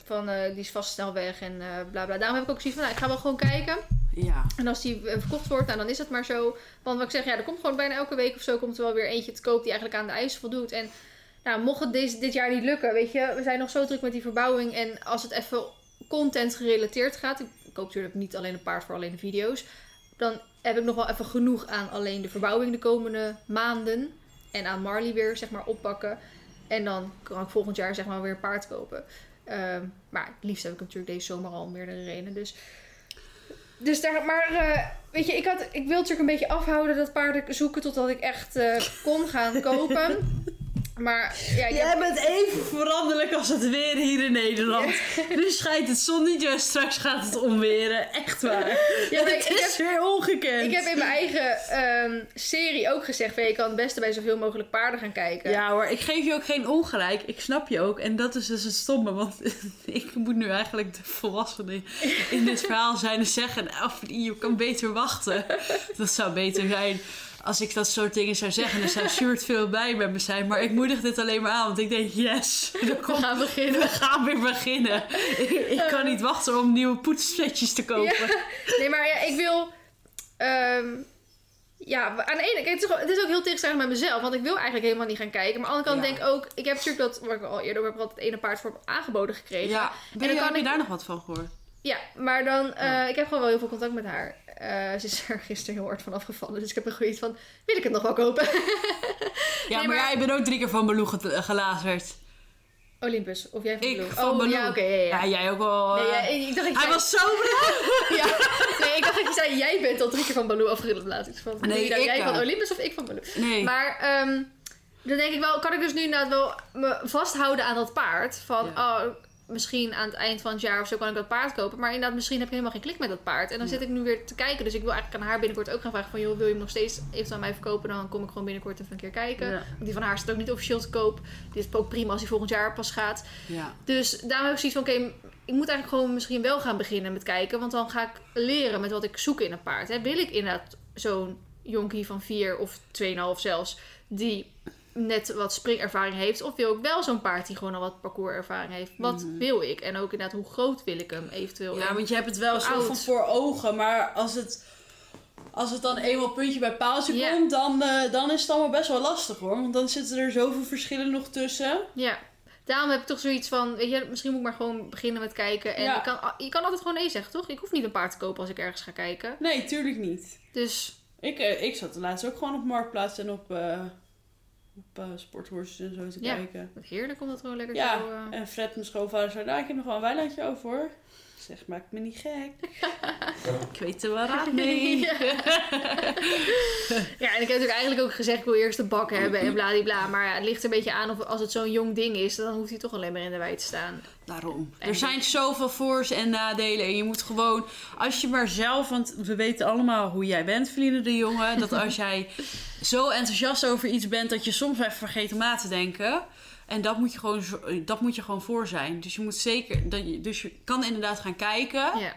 van eh, die is vast snel weg en bla bla. Daarom heb ik ook zoiets van, nou, ik ga wel gewoon kijken. Ja. En als die verkocht wordt, nou, dan is het maar zo. Want wat ik zeg, ja, er komt gewoon bijna elke week of zo komt er wel weer eentje te koop die eigenlijk aan de eisen voldoet. En nou, mocht het deze, dit jaar niet lukken, weet je, we zijn nog zo druk met die verbouwing. En als het even content gerelateerd gaat, ik koop natuurlijk niet alleen een paard voor alleen de video's. Dan heb ik nog wel even genoeg aan alleen de verbouwing de komende maanden. En aan Marley weer, zeg maar, oppakken. En dan kan ik volgend jaar, zeg maar, weer een paard kopen. Ehm, maar het liefst heb ik natuurlijk deze zomer al meerdere redenen. Dus, dus daar, maar eh, weet je, ik, had, ik wil natuurlijk een beetje afhouden dat paarden zoeken totdat ik echt eh, kon gaan kopen. Maar ja, ik Jij heb, bent even veranderlijk als het weer hier in Nederland. Nu schijnt het zonnetje, straks gaat het omweren. Echt waar. Ja, maar het ik is weer ongekend. ik heb in mijn eigen ehm, serie ook gezegd: je kan het beste bij zoveel mogelijk paarden gaan kijken. Ja hoor, ik geef je ook geen ongelijk. Ik snap je ook. En dat is dus het stomme. Want ik moet nu eigenlijk de volwassene in dit verhaal zijn en zeggen... Of je kan beter wachten. Dat zou beter zijn als ik dat soort dingen zou zeggen. Dan zou Sjoerd veel bij met me zijn. Maar ik moedig dit alleen maar aan. Want ik denk, yes, We gaan beginnen. We gaan weer beginnen. Ik, ik kan niet wachten om nieuwe poetssetjes te kopen. Ja. Nee, maar ja, ik wil. ehm, ja, aan de ene kant, het is, ook- het is ook heel tegenstrijdig met mezelf. Want ik wil eigenlijk helemaal niet gaan kijken. Maar aan de andere kant Ja. denk ik ook... Ik heb natuurlijk dat, waar ik al eerder over heb gehad, het ene paard voor aangeboden gekregen. Ja, En dan je, kan heb je ik- daar nog wat van gehoord? Ja, maar dan... eh, Ik heb gewoon wel heel veel contact met haar. Eh, ze is er gisteren heel hard van afgevallen. Dus ik heb er zoiets van... Wil ik het nog wel kopen? Ja, Nee, maar, jij bent ook drie keer van Baloo ge- gelazerd. Olympus. Of jij van Ik van oh, ja, oké. ja, ja. Ja, jij ook wel. Nee, eh, ja, ik dacht je Hij zei- was zo ja. nee, ik dacht dat je zei... Jij bent al drie keer van Baloo afgerillend laatst. Van, Nee, nou ik, jij van Olympus of ik van Baloo? Nee. Maar ehm, dan denk ik wel, kan ik dus nu inderdaad wel me vasthouden aan dat paard. Van, oh, misschien aan het eind van het jaar of zo kan ik dat paard kopen. Maar inderdaad, misschien heb ik helemaal geen klik met dat paard. En dan Ja. zit ik nu weer te kijken. Dus ik wil eigenlijk aan haar binnenkort ook gaan vragen van... joh, wil je hem nog steeds eventueel aan mij verkopen? Dan kom ik gewoon binnenkort even een keer kijken. Ja. Want die van haar staat ook niet officieel te koop. Dit is ook prima als hij volgend jaar pas gaat. Ja. Dus daarom heb ik zoiets van, oké, ik moet eigenlijk gewoon misschien wel gaan beginnen met kijken. Want dan ga ik leren met wat ik zoek in een paard. Hè. Wil ik inderdaad zo'n jonkie van 4 of 2,5 zelfs, die net wat springervaring heeft? Of wil ik wel zo'n paard die gewoon al wat parcourservaring heeft? Wat Mhm. wil ik? En ook inderdaad, hoe groot wil ik hem eventueel? ja, want je hebt het wel zo van voor ogen. Maar als het, als het dan eenmaal puntje bij paaltje komt, dan, eh, dan is het allemaal best wel lastig hoor. Want dan zitten er zoveel verschillen nog tussen. ja. Daarom heb ik toch zoiets van, weet je, misschien moet ik maar gewoon beginnen met kijken. En Ja. je, kan, je kan altijd gewoon nee zeggen, toch? Ik hoef niet een paard te kopen als ik ergens ga kijken. Nee, tuurlijk niet. Dus Ik, eh, ik zat de laatst ook gewoon op Marktplaats en op, eh op eh, sporthorses en zo te Ja. kijken. wat heerlijk om dat gewoon lekker Ja, zo... eh, en Fred, mijn schoonvader, zei, nou, ik heb nog wel een weilandje over hoor. Zeg, maak me niet gek. ik weet er wel raad mee. Ja. Ja, en ik heb natuurlijk eigenlijk ook gezegd, ik wil eerst de bak hebben en bladibla. Maar ja, het ligt er een beetje aan of als het zo'n jong ding is, dan hoeft hij toch alleen maar in de wei te staan. Daarom. En Er zijn zoveel voor's en nadelen. En je moet gewoon, als je maar zelf, want we weten allemaal hoe jij bent, Feline de Jonge. Dat als jij zo enthousiast over iets bent, dat je soms even vergeet om na te denken. En dat moet je gewoon, zo- dat moet je gewoon voor zijn. Dus je moet zeker, dat je, dus je kan inderdaad gaan kijken. Ja,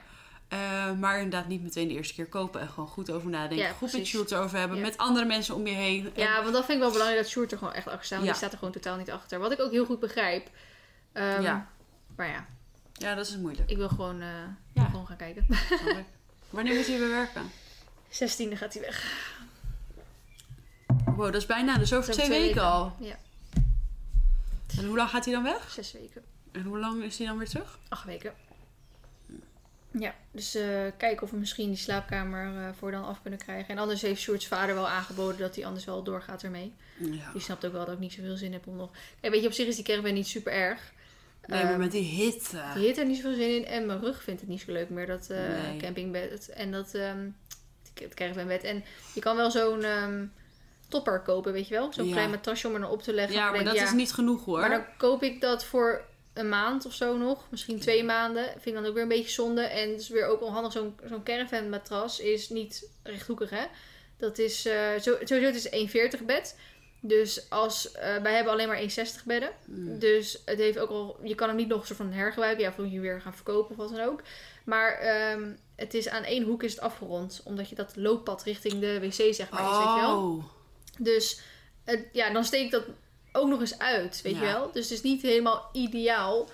eh, maar inderdaad niet meteen de eerste keer kopen. En gewoon goed over nadenken. Ja, goed met. Sjoerd erover hebben. Ja. Met andere mensen om je heen. En- ja want dat vind ik wel belangrijk dat Sjoerd er gewoon echt achter staat. Want Ja. die staat er gewoon totaal niet achter. Wat ik ook heel goed begrijp. Ehm, Ja. Maar ja, ja, dat is moeilijk. ik wil gewoon, eh, gewoon gaan kijken. Wanneer moet je weer werken? 16e gaat hij weg. Wow, dat is bijna. Dus over twee, is weken, al. Ja, En hoe lang gaat hij dan weg? zes weken. En hoe lang is hij dan weer terug? Acht weken. Ja, dus eh, kijken of we misschien die slaapkamer eh, voor dan af kunnen krijgen. En anders heeft Sjoerd's vader wel aangeboden dat hij anders wel doorgaat ermee. Ja. Die snapt ook wel dat ik niet zoveel zin heb om nog... Kijk, weet je, op zich is die caravan niet super erg. Nee, maar Ehm, met die hitte. Die heeft er niet zoveel zin in. En mijn rug vindt het niet zo leuk meer, dat eh, Nee. campingbed. En dat het caravanbed. En je kan wel zo'n ehm, topper kopen, weet je wel? Zo'n Ja. klein matrasje om er op te leggen. Ja, maar denk, dat ja, is niet genoeg hoor. Maar dan koop ik dat voor een maand of zo nog. Misschien twee maanden. Vind ik dan ook weer een beetje zonde. En het is weer ook onhandig. Zo'n zo'n caravan matras is niet rechthoekig, hè? Dat is eh, zo, sowieso het is 1,40 bed. Dus als, eh, wij hebben alleen maar 1,60 bedden. Mm. Dus het heeft ook al, je kan hem niet nog zo van hergebruiken. Ja, of moet je weer gaan verkopen of wat dan ook. Maar ehm, het is aan één hoek is het afgerond. Omdat je dat looppad richting de wc zeg maar is, weet je wel. Dus ja, dan steek ik dat ook nog eens uit, weet Ja. je wel. Dus het is niet helemaal ideaal.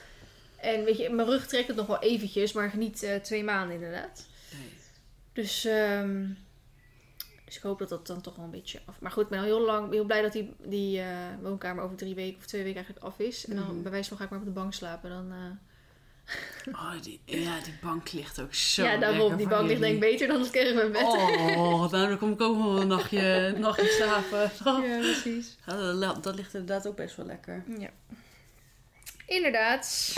En weet je, mijn rug trekt het nog wel eventjes, maar niet eh, twee maanden inderdaad. Nee. Dus, ehm, dus ik hoop dat dat dan toch wel een beetje af... Maar goed, ik ben al heel lang heel blij dat die, die eh, woonkamer over drie weken of twee weken eigenlijk af is. En dan Mhm. bij wijze van ga ik maar op de bank slapen. Dan, eh, Oh, die, ja, die bank ligt ook zo ja, daarom. Die bank ligt denk ik beter dan het caravanbed. Oh, nou, dan kom ik ook wel een nachtje, nachtje slapen. Ja, precies. Ja, dat, dat ligt inderdaad ook best wel lekker. Ja. Inderdaad.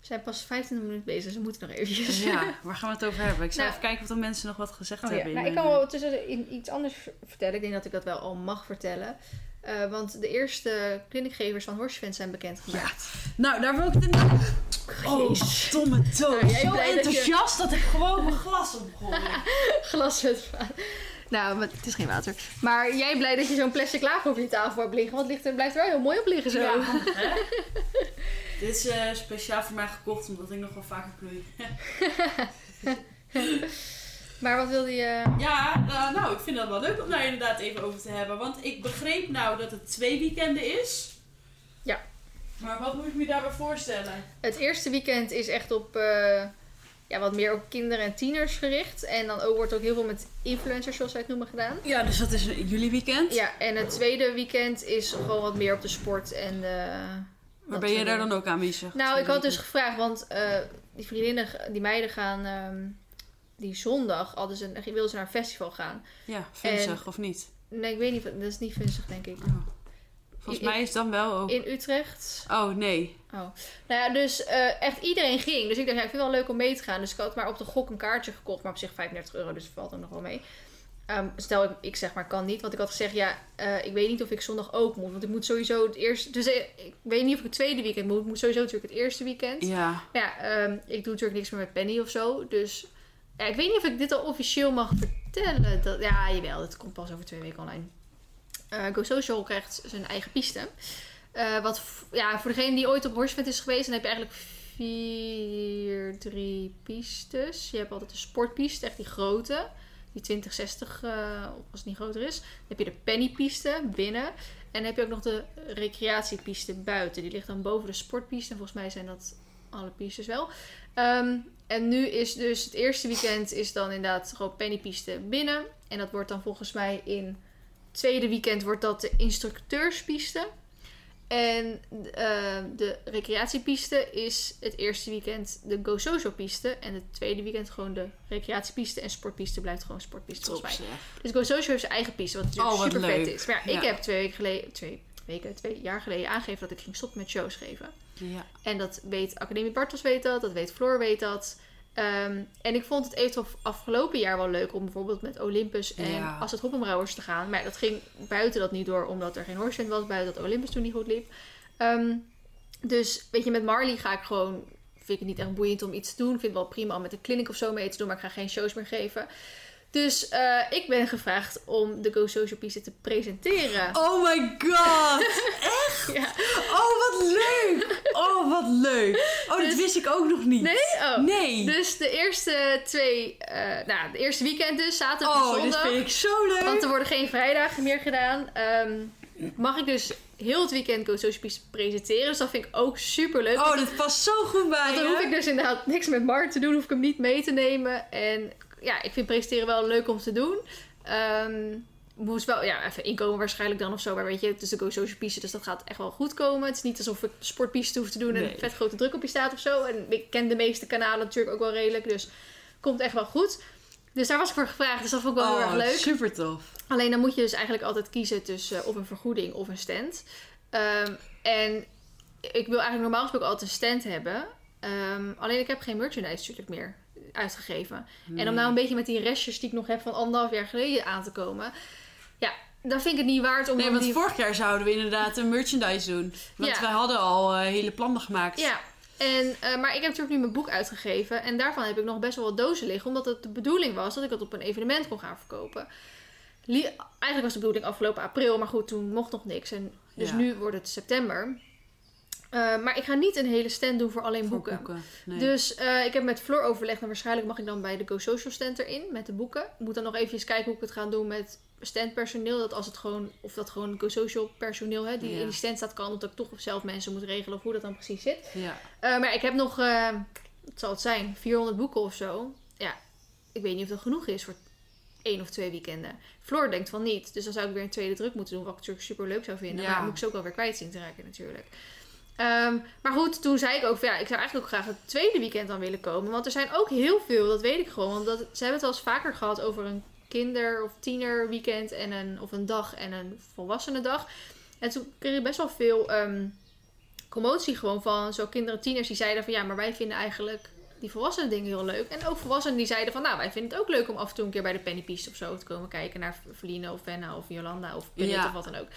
We zijn pas 15 minuten bezig, dus we moeten nog eventjes. Ja, waar gaan we het over hebben? Ik zal Nou. even kijken of er mensen nog wat gezegd Oh, ja. hebben. in nou, ik mijn- kan wel tussen in iets anders vertellen. Ik denk dat ik dat wel al mag vertellen. Eh, want de eerste clinicgevers van Horsefans zijn bekendgemaakt. Nou, daar wil ik het in... Oh, Jezus. domme dood. Nou, Zo blij dat je- enthousiast dat, ik gewoon mijn glas omgooi. Glas met. Nou, maar het is geen water. Maar jij blij dat je zo'n plastic laag over je tafel hebt liggen. Want het er, blijft er wel heel mooi op liggen zo. Ja, hè? Dit is eh, speciaal voor mij gekocht, omdat ik nog wel vaker knoei. Maar wat wilde je... Ja, nou, nou, ik vind dat wel leuk om daar inderdaad even over te hebben. Want ik begreep nou dat het twee weekenden is. Ja. Maar wat moet ik me daarbij voorstellen? Het eerste weekend is echt op... eh, ja, wat meer op kinderen en tieners gericht. En dan ook, wordt ook heel veel met influencers, zoals wij het noemen, gedaan. Ja, dus dat is een jullie weekend. Ja, en het tweede weekend is gewoon wat meer op de sport en de... Maar ben je daar dan ook aanwezig? Nou, ik had dus gevraagd, want eh, die vriendinnen, die meiden gaan... ehm, die zondag hadden ze, wilden ze naar een festival gaan. Ja, vunzig of niet? Nee, ik weet niet, dat is niet vunzig, denk ik. Volgens In- mij is het dan wel ook. In Utrecht. Oh, nee. Oh. Nou ja, dus eh, echt iedereen ging. Dus ik dacht, ja, ik vind het wel leuk om mee te gaan. Dus ik had maar op de gok een kaartje gekocht. Maar op zich 35 euro, dus valt er nog wel mee. Ehm, stel, ik, ik zeg maar kan niet. Want ik had gezegd, ja, eh, ik weet niet of ik zondag ook moet. Want ik moet sowieso het eerste... Dus eh, ik weet niet of ik het tweede weekend moet. Ik moet sowieso natuurlijk het eerste weekend. Ja. Maar ja, ehm, ik doe natuurlijk niks meer met Penny of zo. Dus ja, ik weet niet of ik dit al officieel mag vertellen. Dat, ja, jawel. Het komt pas over twee weken online. Eh Go Social krijgt zijn eigen piste. Eh, wat ja, voor degene die ooit op Horsevent is geweest, dan heb je eigenlijk vier, drie pistes. Je hebt altijd de sportpiste, echt die grote. Die 2060, eh als het niet groter is. Dan heb je de pennypiste binnen. En dan heb je ook nog de recreatiepiste buiten. Die ligt dan boven de sportpiste. En volgens mij zijn dat alle pistes wel. Ehm, en nu is dus het eerste weekend is dan inderdaad gewoon pennypiste binnen. En dat wordt dan volgens mij in het tweede weekend wordt dat de instructeurspiste. En eh, de recreatiepiste is het eerste weekend de Go Social piste. En het tweede weekend gewoon de recreatiepiste. En sportpiste blijft gewoon sportpiste Top volgens mij. zeg. Dus Go Social heeft zijn eigen piste, wat natuurlijk Oh, super vet is. Maar ja, ik heb twee weken geleden, twee weken, twee jaar geleden aangegeven dat ik ging stoppen met shows geven. Ja. En dat weet Academie Bartels weet dat, dat weet Floor weet dat. Ehm, en ik vond het eventueel afgelopen jaar wel leuk om bijvoorbeeld met Olympus en Ja. als het Hoppenbrouwers te gaan. Maar dat ging buiten dat niet door, omdat er geen horsevent was, buiten dat Olympus toen niet goed liep. Ehm, dus weet je, met Marley ga ik gewoon, vind ik het niet echt boeiend om iets te doen. Ik vind het wel prima om met een clinic of zo mee te doen, maar ik ga geen shows meer geven. Dus eh, ik ben gevraagd om de Go Social Piste te presenteren. Oh my god! Ja. Oh, wat leuk! Oh, wat leuk! Oh, dat Dus- wist ik ook nog niet. Nee? Oh. Nee! Dus de eerste twee, eh, nou, de eerste weekend dus, zaterdag en oh, dit zondag. vind ik zo leuk! Want er worden geen vrijdagen meer gedaan. Ehm, mag ik dus heel het weekend Go Social Peace presenteren. Dus dat vind ik ook super leuk. Oh, dat past zo goed bij Want dan hoef ik dus inderdaad niks met Mark te doen. Hoef ik hem niet mee te nemen. En ja, ik vind presenteren wel leuk om te doen. Ehm, moest wel, ja, even inkomen waarschijnlijk dan of zo. Maar weet je, het is de Go Social piste, dus dat gaat echt wel goed komen. Het is niet alsof ik sportpiste hoef te doen en Nee. een vet grote druk op je staat of zo. En ik ken de meeste kanalen natuurlijk ook wel redelijk, dus komt echt wel goed. Dus daar was ik voor gevraagd, dus dat vond ik wel heel erg leuk. Oh, super tof. Alleen dan moet je dus eigenlijk altijd kiezen tussen eh, of een vergoeding of een stand. Ehm, en ik wil eigenlijk normaal gesproken altijd een stand hebben. Ehm, alleen ik heb geen merchandise natuurlijk meer uitgegeven. En om nou een beetje met die restjes die ik nog heb van anderhalf jaar geleden aan te komen. Ja, dan vind ik het niet waard om Nee, want die... vorig jaar zouden we inderdaad een merchandise doen. Want Ja. wij hadden al eh, hele plannen gemaakt. Ja, en, eh, maar ik heb natuurlijk nu mijn boek uitgegeven. En daarvan heb ik nog best wel wat dozen liggen. Omdat het de bedoeling was dat ik dat op een evenement kon gaan verkopen. Lie- Eigenlijk was de bedoeling afgelopen april. Maar goed, toen mocht nog niks. En dus Ja. nu wordt het september. Eh, maar ik ga niet een hele stand doen voor alleen Voor boeken. boeken. Nee. Dus eh, ik heb met Floor overlegd en waarschijnlijk mag ik dan bij de Go Social stand erin met de boeken. Ik moet dan nog even kijken hoe ik het ga doen met standpersoneel. Dat als het gewoon, of dat gewoon Go Social personeel hè, die Ja. in die stand staat kan. Dat ik toch zelf mensen moet regelen of hoe dat dan precies zit. ja. Eh, maar ik heb nog, wat zal het zijn, 400 boeken of zo. Ja, ik weet niet of dat genoeg is voor één of twee weekenden. Floor denkt van niet. Dus dan zou ik weer een tweede druk moeten doen. Wat ik natuurlijk super leuk zou vinden. Ja. Maar moet ik ze ook wel weer kwijt zien te raken natuurlijk. Ehm, maar goed, toen zei ik ook van ja, ik zou eigenlijk ook graag het tweede weekend dan willen komen. Want er zijn ook heel veel, dat weet ik gewoon. Want dat, ze hebben het wel eens vaker gehad over een kinder- of tienerweekend en een, of een dag en een volwassenendag. En toen kreeg ik best wel veel ehm, commotie gewoon van zo kinderen, tieners die zeiden van ja, maar wij vinden eigenlijk die volwassenen dingen heel leuk. En ook volwassenen die zeiden van nou, wij vinden het ook leuk om af en toe een keer bij de Pennypiece of zo te komen kijken naar Verline of Venna of Jolanda of Ja. of wat dan ook.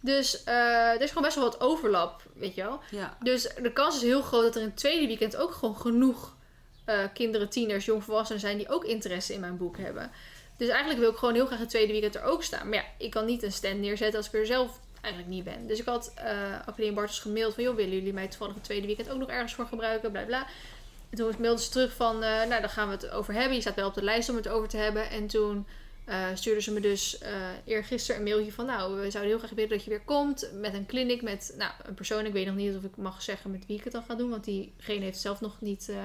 Dus eh, er is gewoon best wel wat overlap, weet je wel. ja. Dus de kans is heel groot dat er in het tweede weekend ook gewoon genoeg eh, kinderen, tieners, jongvolwassenen zijn die ook interesse in mijn boek hebben. Dus eigenlijk wil ik gewoon heel graag het tweede weekend er ook staan. Maar ja, ik kan niet een stand neerzetten als ik er zelf eigenlijk niet ben. Dus ik had uh, Academie Bartels gemaild van... joh, willen jullie mij toevallig het tweede weekend ook nog ergens voor gebruiken? Bla bla. En toen mailden ze terug van... eh, nou, daar gaan we het over hebben. Je staat wel op de lijst om het over te hebben. En toen uh, stuurden ze me dus uh, eergisteren een mailtje van... nou, we zouden heel graag willen dat je weer komt... met een clinic met nou, een persoon. Ik weet nog niet of ik mag zeggen met wie ik het dan ga doen... want diegene heeft zelf nog niet... Uh,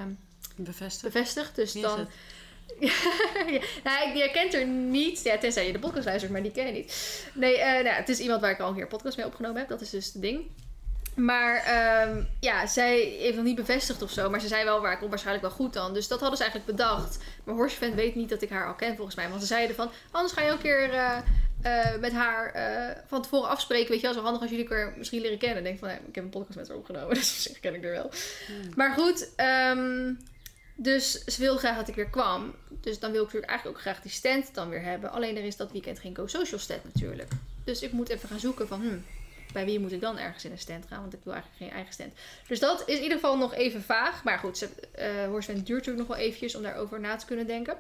Bevestigd. bevestigd. Dus Wie dan... ja, nou, je kent er niet. Ja, tenzij je de podcast luistert, maar die ken je niet. Nee, nou, het is iemand waar ik al een keer podcast mee opgenomen heb. Dat is dus het ding. Maar um, ja, zij heeft nog niet bevestigd of zo. Maar ze zei wel, waar ik kom waarschijnlijk wel goed dan. Dus dat hadden ze eigenlijk bedacht. Maar Horsevent weet niet dat ik haar al ken volgens mij. Want ze zeiden van, anders ga je ook een keer uh, uh, met haar uh, van tevoren afspreken. Weet je wel, zo handig als jullie elkaar misschien leren kennen. Ik denk van, nee, ik heb een podcast met haar opgenomen. Dus op zich ken ik er wel. Hmm. Maar goed, um, dus ze wil graag dat ik weer kwam. Dus dan wil ik natuurlijk eigenlijk ook graag die stand dan weer hebben. Alleen er is dat weekend geen Go Social stand natuurlijk. Dus ik moet even gaan zoeken van... Hmm, bij wie moet ik dan ergens in een stand gaan? Want ik wil eigenlijk geen eigen stand. Dus dat is in ieder geval nog even vaag. Maar goed, uh, Horsven duurt natuurlijk nog wel eventjes om daarover na te kunnen denken.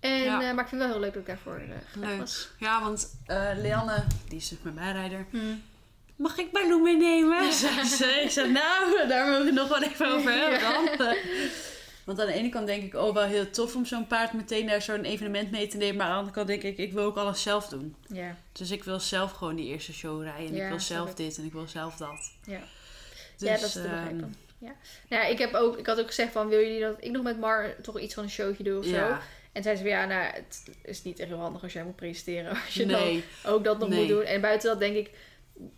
En, ja. uh, maar ik vind het wel heel leuk dat ik daarvoor uh, was. Ja, want uh, Leanne, die is dus mijn bijrijder. Hmm. Mag ik Baloo meenemen? ik zei, nou, daar moet ik het nog wel even over hebben dan. Want aan de ene kant denk ik, oh wel heel tof om zo'n paard meteen naar zo'n evenement mee te nemen. Maar aan de andere kant denk ik, ik wil ook alles zelf doen. Ja. Dus ik wil zelf gewoon die eerste show rijden. En Ja, ik wil zelf dit en ik wil zelf dat. Ja, Dus, ja dat is te begrijpen. Ja. Nou, ja, ik, heb ook, ik had ook gezegd van, wil jullie dat ik nog met Mar toch iets van een showtje doe of zo? ja, En zei ze van, ja, nou, het is niet echt heel handig als jij moet presenteren. Als je nee. dan ook dat nog Nee. moet doen. En buiten dat denk ik,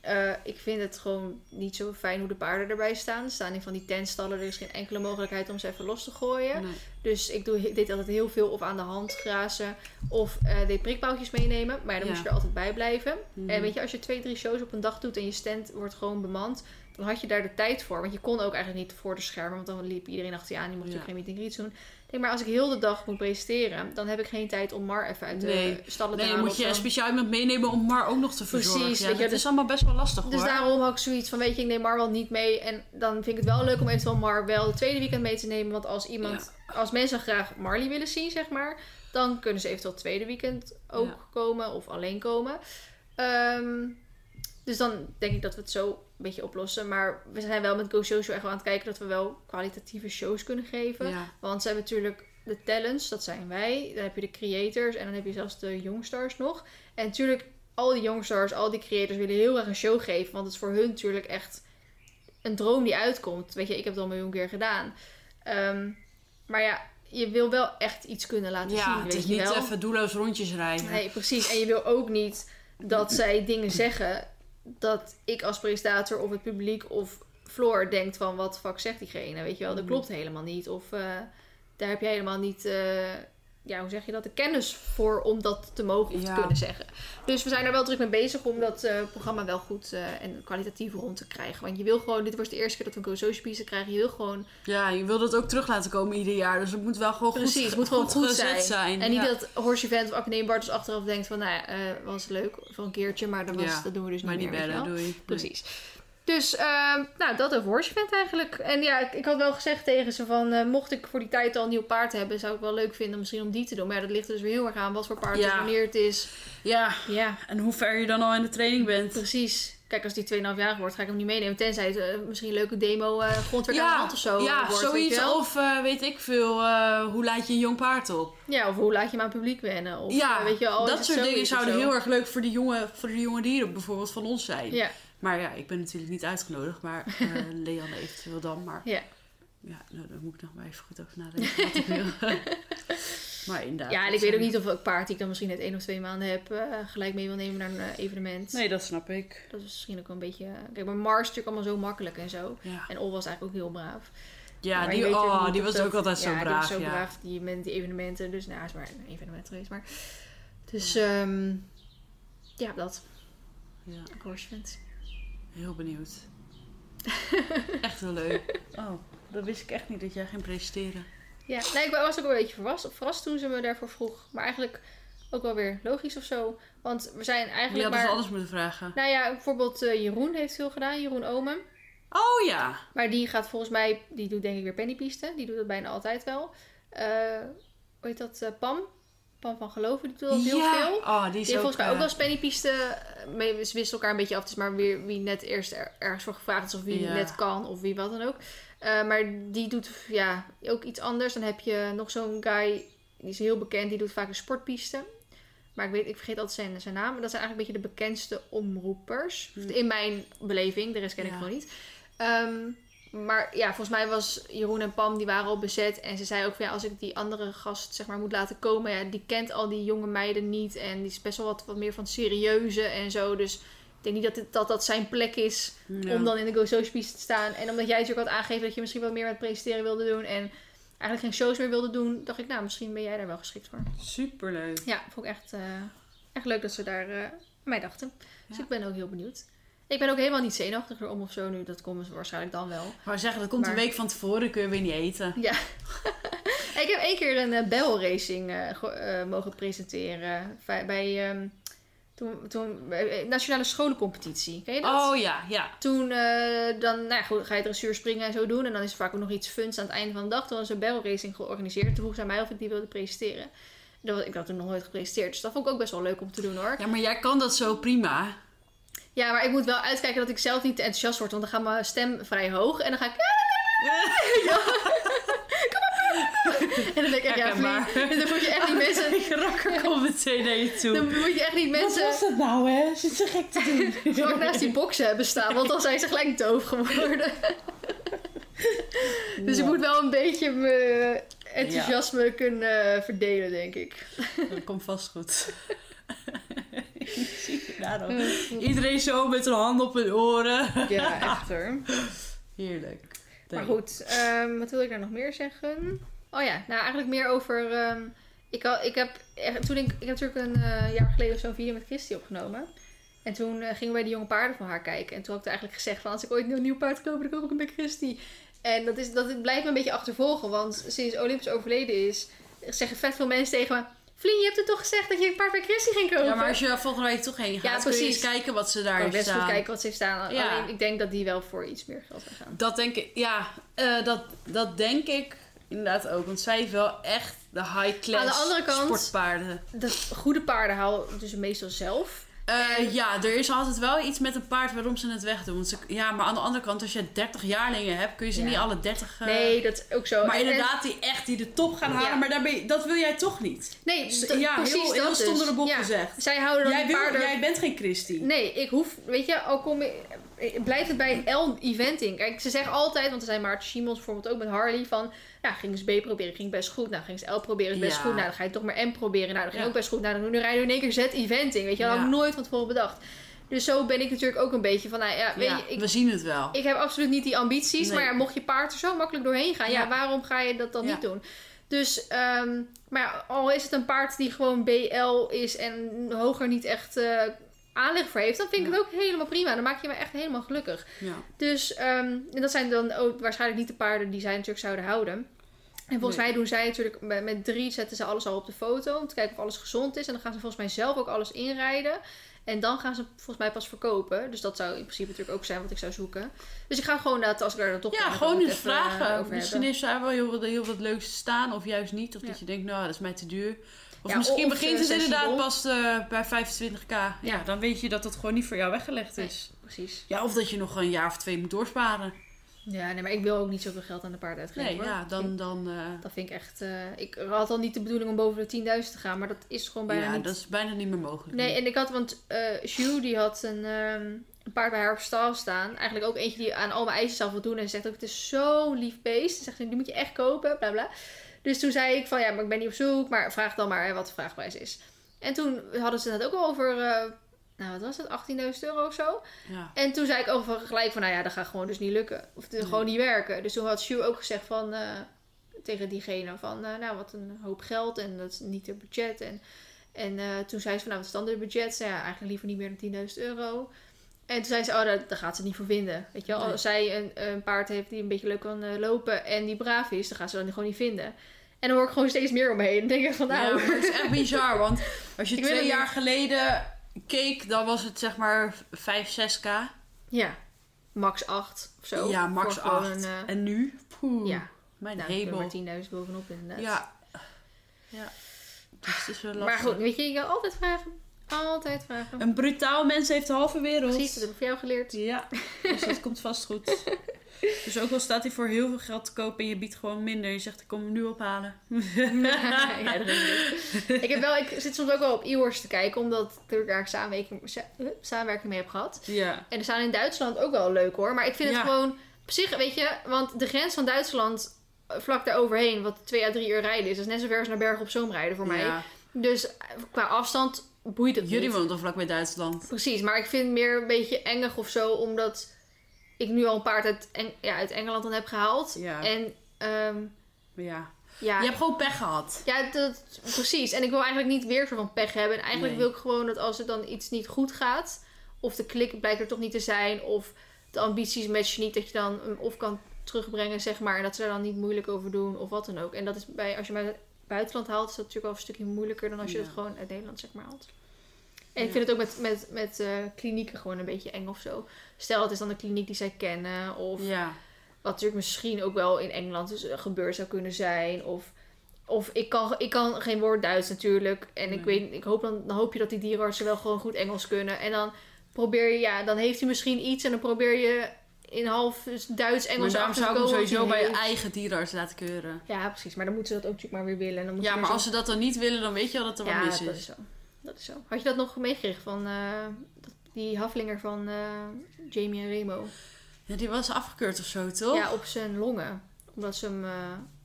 eh, ik vind het gewoon niet zo fijn hoe de paarden erbij staan. Ze staan in van die tentstallen, er is geen enkele mogelijkheid om ze even los te gooien. nee. Dus ik doe, deed altijd heel veel of aan de hand grazen of eh deed prikboutjes meenemen. Maar dan Ja. moest je er altijd bij blijven. Mhm. En weet je, als je twee, drie shows op een dag doet en je stand wordt gewoon bemand, dan had je daar de tijd voor. Want je kon ook eigenlijk niet voor de schermen, want dan liep iedereen achter je aan. Die mocht Ja. natuurlijk geen meeting greets doen. Denk, maar als ik heel de dag moet presenteren, dan heb ik geen tijd om Mar even uit de Nee. stallen te Nee, halen. moet je speciaal iemand meenemen om maar ook nog te Precies, verzorgen. Ja, weet je, dat dus- is allemaal best wel lastig Dus hoor. daarom had ik zoiets van, weet je, ik neem Mar wel niet mee. En dan vind ik het wel leuk om eventueel Mar wel het tweede weekend mee te nemen. Want als iemand, als mensen graag Marley willen zien, zeg maar, dan kunnen ze eventueel het tweede weekend ook Ja. komen of alleen komen. Ehm, dus dan denk ik dat we het zo een beetje oplossen. Maar we zijn wel met Go Social echt wel aan het kijken dat we wel kwalitatieve shows kunnen geven. Ja. Want ze hebben natuurlijk de talents, dat zijn wij. Dan heb je de creators en dan heb je zelfs de youngstars nog. En natuurlijk, al die youngstars, al die creators willen heel erg een show geven. Want het is voor hun natuurlijk echt een droom die uitkomt. Weet je, ik heb het al een miljoen keer gedaan. Ehm, maar ja, je wil wel echt iets kunnen laten Ja, zien, het weet is je niet wel. even doelloos rondjes rijden. Nee, precies. En je wil ook niet dat zij dingen zeggen dat ik als presentator of het publiek of Floor denkt van wat fuck zegt diegene, weet je wel. Dat Mm. klopt helemaal niet. Of eh, daar heb je helemaal niet, eh, ja hoe zeg je dat, de kennis voor om dat te mogen of Ja. te kunnen zeggen. Dus we zijn er wel druk mee bezig om dat eh, programma wel goed eh, en kwalitatief rond te krijgen. Want je wil gewoon, dit was de eerste keer dat we een Go Social Pieces krijgen, je wil gewoon Ja, je wil dat ook terug laten komen ieder jaar. Dus het moet wel gewoon Precies, goed, het moet gewoon goed zijn. zijn. En niet dat Horse Event of Academie Bartels achteraf denkt van, nou ja, eh, was leuk voor een keertje, maar dat, was, Ja, dat doen we dus Maar niet niet meer. weet je bellen, doei. Precies. Dus, ehm, nou, dat over Horse Event eigenlijk. En ja, ik, ik had wel gezegd tegen ze van, eh, mocht ik voor die tijd al een nieuw paard hebben, zou ik wel leuk vinden misschien om die te doen. Maar ja, dat ligt dus weer heel erg aan wat voor paard het Ja. is, wanneer het is. Ja, Ja, en hoe ver je dan al in de training bent. precies. Kijk, als die 2,5 jaar wordt, ga ik hem niet meenemen. Tenzij het eh, misschien een leuke demo eh grondwerk aan de hand of zo ja wordt, zoiets. Of weet ik veel, hoe laat je een jong paard op? Ja, of hoe laat je hem aan het publiek wennen. Of, ja, weet je, al dat het soort dingen zouden zo. heel erg leuk voor de jonge, voor de jonge dieren bijvoorbeeld van ons zijn. Ja, Maar ja, ik ben natuurlijk niet uitgenodigd, maar eh Leanne eventueel dan. Maar ja. ja, nou, daar moet ik nog maar even goed over nadenken wat ik wil. maar inderdaad. Ja, en ik weet ook niet of ik paard die ik dan misschien net één of twee maanden heb, eh, gelijk mee wil nemen naar een eh, evenement. Nee, dat snap ik. Dat is misschien ook wel een beetje... Kijk, maar Mars is natuurlijk allemaal zo makkelijk en zo. Ja, En Ol was eigenlijk ook heel braaf. ja die, oh, die was dat- ook altijd zo ja, braaf. die was zo ja. braaf, die, met die evenementen. Dus nou, is maar een evenement geweest. Maar... Dus, ehm ja, dat. Ja, Ik horse. Heel benieuwd. echt heel leuk. Oh, dat wist ik echt niet dat jij ging presenteren. Ja, nee, ik was ook een beetje verrast, verrast toen ze me daarvoor vroeg. Maar eigenlijk ook wel weer logisch of zo. Want we zijn Je eigenlijk had dus maar... alles moeten vragen. Nou ja, bijvoorbeeld eh, Jeroen heeft veel gedaan. Jeroen Omen. Oh ja. Maar die gaat volgens mij, die doet denk ik weer pennypiesten. Die doet dat bijna altijd wel. Eh hoe heet dat? eh, Pam? Pam van Geloven, die doet dat heel ja. veel. Oh, die Die is heeft volgens mij ook eh, wel pennypiesten. eh, Ze wisselen elkaar een beetje af. Het is maar weer wie net eerst er- ergens voor gevraagd is. Of wie Ja. net kan. Of wie wat dan ook. Eh, maar die doet ja, ook iets anders. Dan heb je nog zo'n guy. Die is heel bekend. Die doet vaak een sportpiste. Maar ik, weet, ik vergeet altijd zijn, zijn naam. Maar dat zijn eigenlijk een beetje de bekendste omroepers. Hm. In mijn beleving. De rest ken ik gewoon niet. Ehm, maar ja, volgens mij was Jeroen en Pam, die waren al bezet. En ze zei ook van ja, als ik die andere gast zeg maar moet laten komen. Ja, die kent al die jonge meiden niet. En die is best wel wat, wat meer van serieuze en zo. Dus ik denk niet dat dit, dat, dat zijn plek is ja. om dan in de Go Social Piece te staan. En omdat jij natuurlijk had aangegeven dat je misschien wat meer met presenteren wilde doen. En eigenlijk geen shows meer wilde doen. Dacht ik, nou, misschien ben jij daar wel geschikt voor. Superleuk. Ja, vond ik echt, eh, echt leuk dat ze daar eh, aan mij dachten. Dus ik ben ook heel benieuwd. Ik ben ook helemaal niet zenuwachtig om of zo nu. Dat komt waarschijnlijk dan wel. Maar zeggen, dat komt Maar- een week van tevoren, kun je weer niet eten. Ja. ik heb één keer een uh, barrel racing eh, eh, mogen presenteren. Bij, ehm, toen, toen, eh, Nationale Scholencompetitie. Ken je dat? Oh ja, ja. Toen eh, dan, nou ja, goed, ga je dressuur springen en zo doen. En dan is er vaak ook nog iets funs aan het einde van de dag. Toen was een barrel racing georganiseerd. Toen vroeg ze aan mij of ik die wilde presenteren. Dat, ik had toen nog nooit gepresenteerd. Dus dat vond ik ook best wel leuk om te doen hoor. Ja, maar jij kan dat zo prima. Ja, maar ik moet wel uitkijken dat ik zelf niet te enthousiast word. Want dan gaat mijn stem vrij hoog. En dan ga ik... Ja. Kom op. En dan denk ik echt, ja, vriend. En dan moet je echt niet mensen... Ik rakker komt meteen naar je toe. Dan moet je echt niet mensen dat nou, hè? Zit zo gek te doen. zo naast die boksen hebben staan. Want dan zijn ze gelijk doof geworden. Dus ik moet wel een beetje mijn enthousiasme kunnen verdelen, denk ik. Dat komt vast goed. Iedereen zo met zijn hand op hun oren. Ja, echt hoor. Heerlijk. Maar goed, ehm, wat wil ik daar nog meer zeggen? Oh ja, nou eigenlijk meer over... ehm, ik, had, ik, heb, toen ik, ik heb natuurlijk een eh, jaar geleden of zo'n video met Christy opgenomen. En toen eh, gingen wij de jonge paarden van haar kijken. En toen had ik eigenlijk gezegd van als ik ooit een nieuw paard koop, dan koop ik hem bij Christy. En dat, is, dat blijft me een beetje achtervolgen. Want sinds Olympus overleden is, zeggen vet veel mensen tegen me... Vlien, je hebt het toch gezegd dat je een paard bij Christy ging kopen? Ja, maar als je volgende week toch heen gaat, Ja, kun je precies. eens kijken wat ze ik daar kan heeft best goed staan. kijken wat ze heeft staan. Ja. Alleen ik denk dat die wel voor iets meer geld gaan. Dat denk ik, ja, eh, dat, dat denk ik inderdaad ook. Want zij heeft wel echt de high-class Aan de andere kant- sportpaarden. De goede paarden houden dus meestal zelf. Eh, ja, er is altijd wel iets met een paard waarom ze het wegdoen. Want ze, ja, maar aan de andere kant, als je 30 jaarlingen hebt, kun je ze Ja. niet alle 30... eh, Nee, dat is ook zo. Maar En- inderdaad, die echt die de top gaan halen, Ja. maar dat wil jij toch niet. Nee, ja, precies heel, heel dat dus. door de bocht Ja. gezegd. Zij houden Jij, wil, paarden... jij bent geen Christie. Nee, ik hoef... Weet je, al kom ik... blijft het bij L-eventing. Kijk, ze zeggen altijd, want er zijn Maarten Simons bijvoorbeeld ook met Harley van... Ja, ging ze B proberen, ging best goed. Nou, ging ze L proberen, is best Ja. goed. Nou, dan ga je toch maar M proberen. Nou, dat ging Ja. ook best goed. Nou, dan nu rijden we in één keer Z-eventing. Weet je, dat had ik nooit van tevoren bedacht. Dus zo ben ik natuurlijk ook een beetje van, nou ja, weet Ja, je... Ik, we zien het wel. ik heb absoluut niet die ambities. Nee. Maar ja, mocht je paard er zo makkelijk doorheen gaan, ja, Ja. waarom ga je dat dan niet doen? Dus, ehm, maar al is het een paard die gewoon BL is en hoger niet echt eh, aanleg voor heeft, dan vind ik Ja. het ook helemaal prima. Dan maak je me echt helemaal gelukkig. Ja. Dus ehm, en dat zijn dan ook waarschijnlijk niet de paarden die zij natuurlijk zouden houden. En volgens Nee. mij doen zij natuurlijk met, met drie zetten ze alles al op de foto om te kijken of alles gezond is. En dan gaan ze volgens mij zelf ook alles inrijden. En dan gaan ze volgens mij pas verkopen. Dus dat zou in principe natuurlijk ook zijn wat ik zou zoeken. Dus ik ga gewoon dat als ik daar dan toch Ja, gewoon eens eh, vragen. Misschien heeft zij wel heel wat, heel wat leuks staan, of juist niet. Of Ja. dat je denkt, nou, dat is mij te duur. Of Ja, misschien of, begint eh, het inderdaad pas eh, bij 25k. Ja. Ja. dan weet je dat het gewoon niet voor jou weggelegd Nee. is. Precies. Ja, of dat je nog een jaar of twee moet doorsparen. Ja, nee, maar ik wil ook niet zoveel geld aan de paard uitgeven. Nee, hoor. ja, dan... dan eh, Dat vind ik echt... ik had al niet de bedoeling om boven de 10.000 te gaan. Maar dat is gewoon bijna ja, niet dat is bijna niet meer mogelijk. Nee, en ik had, want Sjoe die had een, ehm, een paard bij haar op stal staan. Eigenlijk ook eentje die aan al mijn eisen zou voldoen. En ze zegt ook, het is zo'n lief beest. Ze zegt, die moet je echt kopen, bla bla. Dus toen zei ik van, ja, maar ik ben niet op zoek. Maar vraag dan maar hè, wat de vraagprijs is. En toen hadden ze het ook al over, eh, nou wat was het, 18.000 euro of zo. Ja. En toen zei ik ook van gelijk van, nou ja, dat gaat gewoon dus niet lukken. Of het Nee. gewoon niet werken. Dus toen had Sjoe ook gezegd van, eh, tegen diegene van, eh, nou wat een hoop geld. En dat is niet het budget. En en toen zei ze van, nou, wat is dan budget? Ze, ja, eigenlijk liever niet meer dan 10.000 euro. En toen zei ze, oh, daar, daar gaat ze niet voor vinden. Weet je wel, Nee. als zij een, een paard heeft die een beetje leuk kan lopen en die braaf is, dan gaat ze dat gewoon niet vinden. En dan hoor ik gewoon steeds meer om me heen. Dan denk ik van, nou, maar het is echt bizar, want als je Ik twee jaar niet. geleden keek, dan was het zeg maar 5, 6k. ja, max 8 of zo. Ja, max Voor gewoon 8. een, eh, En nu? Poeh, ja, mijn nou, hemel. maar 10.000 bovenop inderdaad. Ja. ja. Dus het is wel maar lastig. goed, weet je, je kan altijd vragen. Altijd vragen. Een brutaal mens heeft de halve wereld. Precies, dat heb ik van jou geleerd. Ja, dus dat komt vast goed. Dus ook al staat hij voor heel veel geld te kopen en je biedt gewoon minder. Je zegt, ik kom hem nu ophalen. ja, dat weet ik. ik, heb wel, ik zit soms ook wel op e-horse te kijken, omdat ik daar samenwerking, sa- samenwerking mee heb gehad. Ja. En er staan in Duitsland ook wel leuk hoor. Maar ik vind Ja. het gewoon op zich, weet je, want de grens van Duitsland eh, vlak daar overheen, wat twee à drie uur rijden is, is net zo ver als naar Bergen op Zoom rijden voor mij. Dus eh, qua afstand boeit het Jullie niet. wonen toch vlakbij Duitsland? Precies, maar ik vind het meer een beetje engig of zo, omdat ik nu al een paard uit, Eng- ja, uit Engeland dan heb gehaald. Ja. En ehm, Ja. ja, Je hebt gewoon pech gehad. Ja, dat, precies. En ik wil eigenlijk niet weer zo van pech hebben. En eigenlijk Nee. wil ik gewoon dat als er dan iets niet goed gaat, of de klik blijkt er toch niet te zijn, of de ambities matchen niet, dat je dan hem of kan terugbrengen, zeg maar, en dat ze er dan niet moeilijk over doen, of wat dan ook. En dat is bij, als je bij het buitenland haalt, is dat natuurlijk wel een stukje moeilijker dan als je Ja. het gewoon uit Nederland, zeg maar, haalt. En ik vind het ook met, met, met eh, klinieken gewoon een beetje eng of zo. Stel, het is dan een kliniek die zij kennen, of Ja. wat natuurlijk misschien ook wel in Engeland dus, eh, gebeurd zou kunnen zijn. Of, of ik, kan, ik kan geen woord Duits natuurlijk. En ik, weet, ik hoop dan, dan hoop je dat die dierenartsen wel gewoon goed Engels kunnen. En dan probeer je, ja, dan heeft hij misschien iets. En dan probeer je in half Duits, Maar daarom zou ik hem sowieso bij je eigen dierenarts laten keuren. Ja, precies. Maar dan moeten ze dat ook natuurlijk maar weer willen. En dan moet Ja, je maar als ze dat dan niet willen, dan weet je al dat er wat mis dat is. is zo. Dat is zo. Had je dat nog meegekregen van eh, die haflinger van eh, Jamie en Remo? Ja, die was afgekeurd of zo, toch? Ja, op zijn longen. Omdat ze hem eh,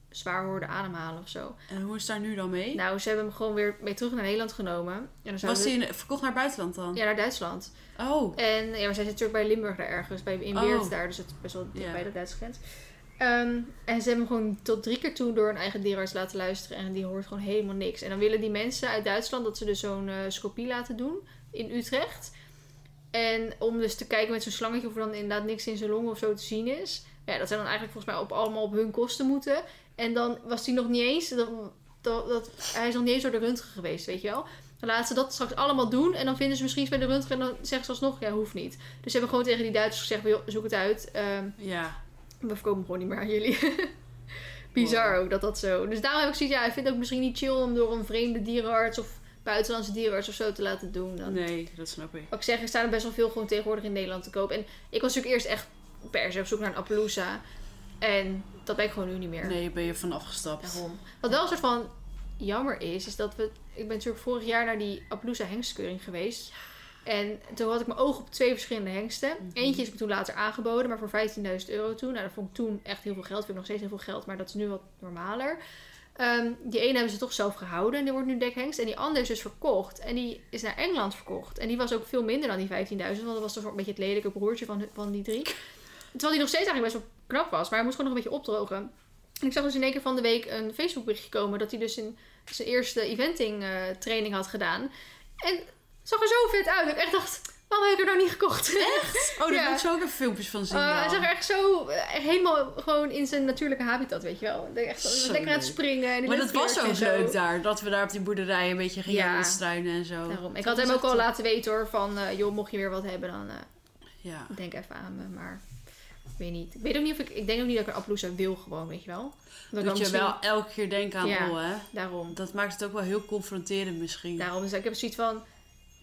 zwaar hoorden ademhalen of zo. En hoe is daar nu dan mee? Nou, ze hebben hem gewoon weer mee terug naar Nederland genomen. En dan was hij verkocht naar buitenland dan? Ja, naar Duitsland. Oh. En ja, maar zij zit natuurlijk bij Limburg daar ergens. Bij, in Oh. Weert daar. Dus het is best wel dicht bij de Duitse grens. Ehm, en ze hebben hem gewoon tot drie keer toe door een eigen dierenarts laten luisteren. En die hoort gewoon helemaal niks. En dan willen die mensen uit Duitsland dat ze dus zo'n eh scopie laten doen in Utrecht. En om dus te kijken met zo'n slangetje of er dan inderdaad niks in zijn longen of zo te zien is. Ja, dat zou dan eigenlijk volgens mij op, allemaal op hun kosten moeten. En dan was hij nog niet eens. Dat, dat, dat, hij is nog niet eens door de röntgen geweest, weet je wel. Dan laten ze dat straks allemaal doen. En dan vinden ze misschien iets bij de röntgen. En dan zeggen ze alsnog, ja, hoeft niet. Dus ze hebben gewoon tegen die Duitsers gezegd, "Joh, zoek het uit. Ehm, Ja. we verkopen gewoon niet meer aan jullie. Bizar ook dat dat zo. Dus daarom heb ik zoiets, ja, ik vind het ook misschien niet chill om door een vreemde dierenarts of buitenlandse dierenarts of zo te laten doen. Dan. Nee, dat snap ik. Wat ik zeg, er staan er best wel veel gewoon tegenwoordig in Nederland te koop. En ik was natuurlijk eerst echt per se op zoek naar een Appaloosa. En dat ben ik gewoon nu niet meer. Nee, ben je van afgestapt. Daarom. Wat wel een soort van jammer is, is dat we... Ik ben natuurlijk vorig jaar naar die Appaloosa hengstkeuring geweest. En toen had ik mijn oog op twee verschillende hengsten. Mhm. Eentje is me toen later aangeboden, maar voor 15.000 euro toen. Nou, dat vond ik toen echt heel veel geld. Vind ik nog steeds heel veel geld, maar dat is nu wat normaler. Ehm, die ene hebben ze toch zelf gehouden en die wordt nu dekhengst. En die andere is dus verkocht. En die is naar Engeland verkocht. En die was ook veel minder dan die 15.000, want dat was toch een beetje het lelijke broertje van, van die drie. Terwijl die nog steeds eigenlijk best wel knap was, maar hij moest gewoon nog een beetje opdrogen. En ik zag dus in één keer van de week een Facebook berichtje komen dat hij dus in zijn eerste eventing eh, training had gedaan. En het zag er zo vet uit. Ik echt dacht, waarom heb ik er nou niet gekocht? Echt? Oh, daar Ja. moet zo ook even filmpjes van zien. Uh, hij zag er echt zo eh, helemaal gewoon in zijn natuurlijke habitat, weet je wel. Echt Zo lekker aan het springen. En Maar dat was ook leuk daar. Dat we daar op die boerderij een beetje gingen Ja. rondstruinen en zo. Daarom. Ik Dat had hem ook al laten weten hoor, van eh, joh, mocht je weer wat hebben, dan eh, Ja. denk even aan me. Maar weet niet. Ik weet ook niet of ik, ik denk ook niet dat ik een Appaloosa wil gewoon, weet je wel. Dat je misschien- wel elke keer denkt aan, Ja. oh hè. Daarom. Dat maakt het ook wel heel confronterend misschien. Daarom. Dus ik heb zoiets van,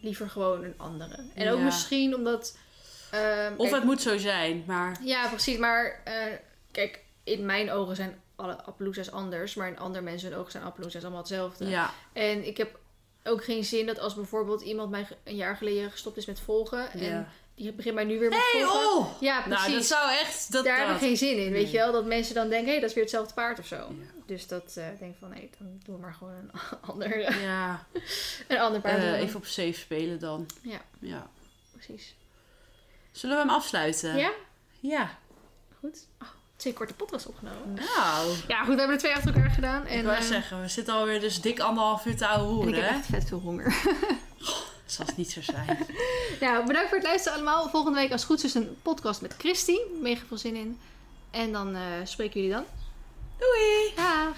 liever gewoon een andere. En ook misschien omdat... ehm, Of kijk, het moet zo zijn, maar... Ja, precies. Maar eh, kijk, in mijn ogen zijn alle Appaloosa's anders. Maar in andere mensen hun ogen zijn Appaloosa's allemaal hetzelfde. Ja. En ik heb ook geen zin dat als bijvoorbeeld iemand mij een jaar geleden gestopt is met volgen. En ja. Die begint mij nu weer met Hey, oh! Ja, precies. Nou, dat zou echt... Dat, Daar heb ik dat. geen zin in, weet Nee. je wel. Dat mensen dan denken, hé, hey, dat is weer hetzelfde paard of zo. Ja. Dus dat eh denk ik van, nee, dan doen we maar gewoon een ander, Ja, een ander paard. Eh, even op safe spelen dan. Ja. ja. Precies. Zullen we hem afsluiten? Ja? Ja. Goed. Oh, twee korte podcasts opgenomen. Nou, Ja, goed, we hebben er twee achter elkaar gedaan. En, ik wou eh, zeggen, we zitten alweer dus dik anderhalf uur te ouwe en ik hoeren, heb hè? echt vet veel honger. Dat zal het niet zo zijn. nou, bedankt voor het luisteren allemaal. Volgende week als goed is een podcast met Christy. Mega veel zin in. En dan uh, spreken jullie dan. Doei! Dag!